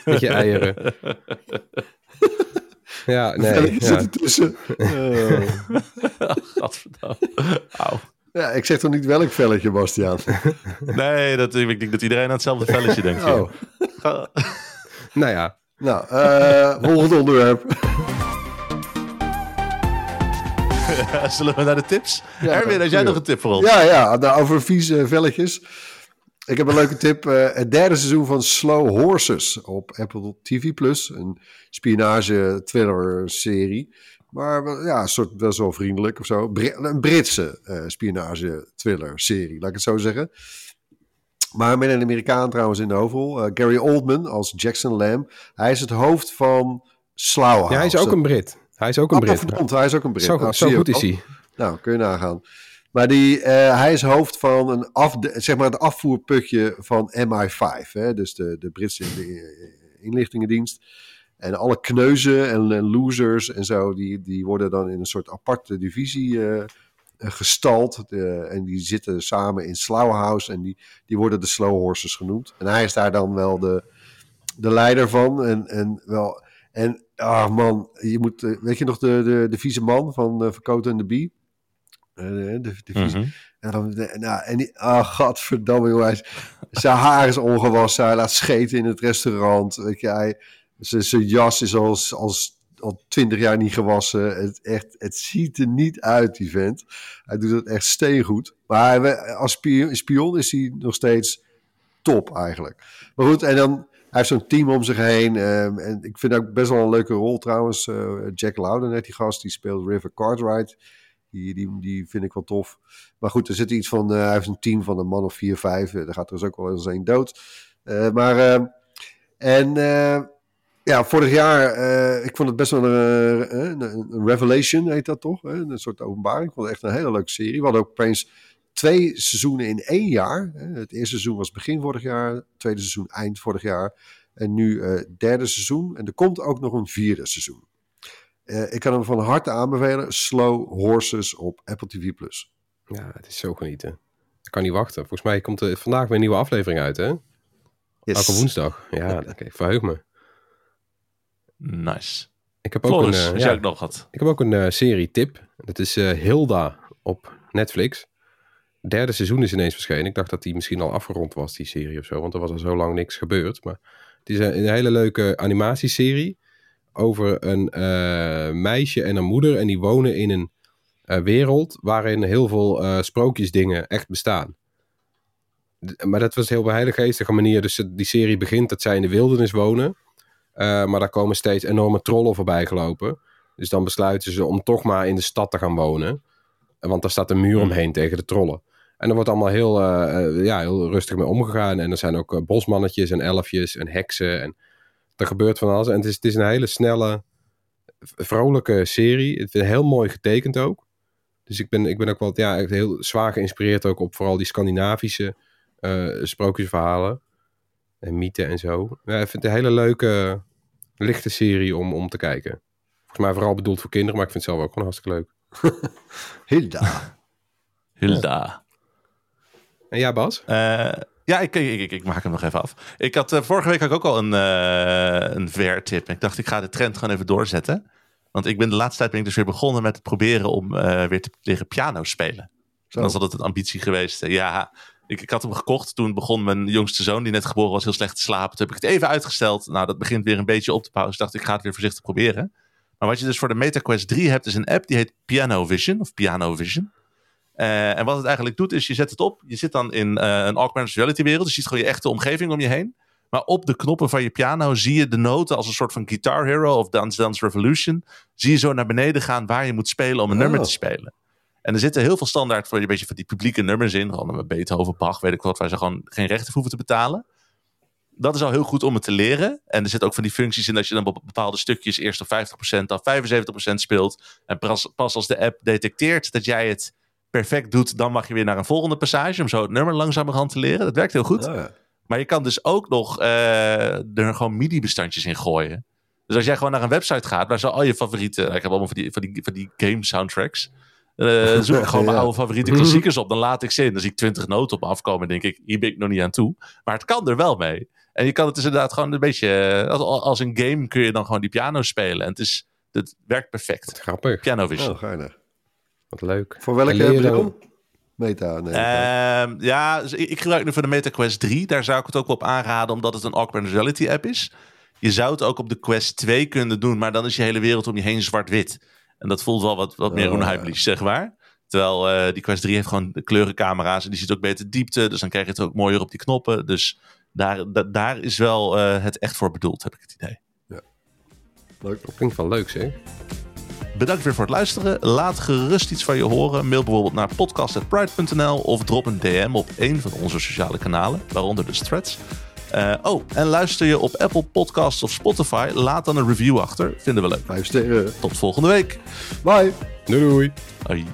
met je eieren. Ja, nee. velletje zit Ja. ertussen. Oh. Gadverdamme. Auw. Ja, ik zeg toch niet welk velletje, Bastiaan? Nee, dat, ik denk dat iedereen aan hetzelfde velletje denkt. Oh. Nou ja, Nou, eh volgend onderwerp. Zullen we naar de tips? Ja, Erwin, had jij nog een tip voor ons? Ja, ja, nou, over vieze velletjes. Ik heb een leuke tip. eh, het derde seizoen van Slow Horses op Apple TV+. Plus. Een spionage-thriller-serie. Maar ja, soort best wel vriendelijk of zo. Een Britse eh spionage-thriller-serie, laat ik het zo zeggen. Maar met een Amerikaan trouwens in de hoofdrol. eh, Gary Oldman als Jackson Lamb. Hij is het hoofd van Slough House. ja, hij is ook een Brit. Hij is ook een Oh, Brit. verdomd, hij is ook een Brit. Zo, Nou, zo goed is hij. Nou, kun je nagaan. Maar die, eh, hij is hoofd van een af, zeg maar het afvoerputje van MI5. Hè? Dus de, de Britse in- inlichtingendienst. En alle kneuzen en, en losers en zo, die, die worden dan in een soort aparte divisie eh, eh, gestald. De- en die zitten samen in Slough House en die, die worden de Slow Horses genoemd. En hij is daar dan wel de, de leider van. En, en wel... En, ah man, je moet, eh, weet je nog de, de, de vieze man van uh, Verkoten en de Bie? Eh, de, de vieze- Mhm. en dan, de- nou, en die, ah, godverdamme, joh. hij is- Zijn haar is ongewassen, hij laat scheten in het restaurant. Weet je, hij, zijn, zijn jas is als, als, al twintig jaar niet gewassen. Het, echt, het ziet er niet uit, die vent. Hij doet het echt steengoed. Maar als spion, is hij nog steeds top, eigenlijk. Maar goed, en dan... Hij heeft zo'n team om zich heen. ehm, en ik vind ook best wel een leuke rol trouwens. eh, Jack Loudon, net die gast, die speelt River Cartwright. Die, die, die vind ik wel tof. Maar goed, er zit iets van. eh, hij heeft een team van een man of vier, vijf. Eh, Daar gaat er dus ook wel eens een dood. Maar. eh, en. Eh, ja, vorig jaar. eh, ik vond het best wel een, eh, een, een revelation, heet dat toch? hè? Een soort openbaring. Ik vond het echt een hele leuke serie. We hadden ook opeens twee seizoenen in één jaar. hè. Het eerste seizoen was begin vorig jaar. Het tweede seizoen eind vorig jaar. En nu eh derde seizoen. En er komt ook nog een vierde seizoen. Eh, ik kan hem van harte aanbevelen. Slow Horses op Apple TV+. Plus. Ja, het is zo genieten. Ik kan niet wachten. Volgens mij komt er vandaag weer een nieuwe aflevering uit, hè? Elke woensdag. Ja, ik verheug me. Nice. Ik heb ook een, eh, ja, ook nog had. ik heb ook een eh, serie tip. Dat is eh, Hilda op Netflix. Derde seizoen is ineens verschenen. Ik dacht dat die misschien al afgerond was, die serie of zo. Want er was al zo lang niks gebeurd. Maar het is een, een hele leuke animatieserie. Over een meisje en een moeder. En die wonen in een wereld waarin heel veel sprookjesdingen echt bestaan. Maar dat was heel op een hele geestige manier. Dus die serie begint dat zij in de wildernis wonen. Eh, maar daar komen steeds enorme trollen voorbij gelopen. Dus dan besluiten ze om toch maar in de stad te gaan wonen. Want daar staat een muur omheen tegen de trollen. En er wordt allemaal heel, eh, eh, ja, heel rustig mee omgegaan. En er zijn ook bosmannetjes en elfjes en heksen. En er gebeurt van alles. En het is, het is een hele snelle, vrolijke serie. Het is heel mooi getekend ook. Dus ik ben, ik ben ook wel ja, heel zwaar geïnspireerd ook op vooral die Scandinavische sprookjesverhalen. En mythen en zo. Ja, ik vind het een hele leuke, lichte serie om, om te kijken. Volgens mij vooral bedoeld voor kinderen, maar ik vind het zelf ook gewoon hartstikke leuk. Hilda. Hilda. En ja, Bas? Eh, ja, ik, ik, ik, ik maak hem nog even af. Ik had, eh, vorige week had ik ook al een, eh een VR-tip. Ik dacht, ik ga de trend gewoon even doorzetten. Want ik ben de laatste tijd ben ik dus weer begonnen met het proberen om eh, weer te leren piano spelen. Zo. Dat is altijd een ambitie geweest. Ja, ik, ik had hem gekocht. Toen begon mijn jongste zoon, die net geboren was, heel slecht te slapen. Toen heb ik het even uitgesteld. Nou, dat begint weer een beetje op te bouwen. Dus ik dacht, ik ga het weer voorzichtig proberen. Maar wat je dus voor de MetaQuest 3 hebt, is een app die heet Piano Vision. Of Piano Vision. Eh, en wat het eigenlijk doet, is je zet het op. Je zit dan in eh, een augmented reality wereld. Dus je ziet gewoon je echte omgeving om je heen. Maar op de knoppen van je piano zie je de noten als een soort van Guitar Hero of Dance Dance Revolution. Zie je zo naar beneden gaan waar je moet spelen om een Oh. nummer te spelen. En er zitten heel veel standaard voor je beetje van die publieke nummers in. Gewoon met Beethoven, Bach, weet ik wat, waar ze gewoon geen rechten voor hoeven te betalen. Dat is al heel goed om het te leren. En er zitten ook van die functies in dat je dan op bepaalde stukjes eerst op 50%, dan 75% speelt. En pas, pas als de app detecteert dat jij het perfect doet, dan mag je weer naar een volgende passage om zo het nummer langzamerhand te leren. Dat werkt heel goed. Oh, ja. Maar je kan dus ook nog eh, er gewoon MIDI-bestandjes in gooien. Dus als jij gewoon naar een website gaat waar zo al je favoriete... Ik heb allemaal van die, van die, van die game soundtracks. Eh zoek ik gewoon mijn oude favoriete klassiekers op. Dan laat ik ze in. Dan zie ik 20 noten op me afkomen. En denk ik, hier ben ik nog niet aan toe. Maar het kan er wel mee. En je kan het dus inderdaad gewoon een beetje... eh, Als, als een game kun je dan gewoon die piano spelen. En het, is, het werkt perfect. Grappig. Piano Vision. Oh, geinig. Wat leuk. Voor welke dan- Meta, nee. Ehm, ja, dus ik, ik gebruik nu voor de MetaQuest 3. Daar zou ik het ook wel op aanraden, omdat het een augmented reality app is. Je zou het ook op de Quest 2 kunnen doen, maar dan is je hele wereld om je heen zwart-wit. En dat voelt wel wat, wat meer onheimlich, zeg maar. Terwijl eh, die Quest 3 heeft gewoon de kleurencamera's en die ziet ook beter diepte. Dus dan krijg je het ook mooier op die knoppen. Dus daar, da- daar is wel eh, het echt voor bedoeld, heb ik het idee. Leuk. Dat klinkt wel leuk zeg. Bedankt weer voor het luisteren. Laat gerust iets van je horen. Mail bijvoorbeeld naar podcast.pride.nl of drop een DM op een van onze sociale kanalen, waaronder de threads. Eh, oh, en luister je op Apple Podcasts of Spotify, laat dan een review achter. Vinden we leuk. Vijf sterren. Tot volgende week. Bye. Doei doei. Hoi.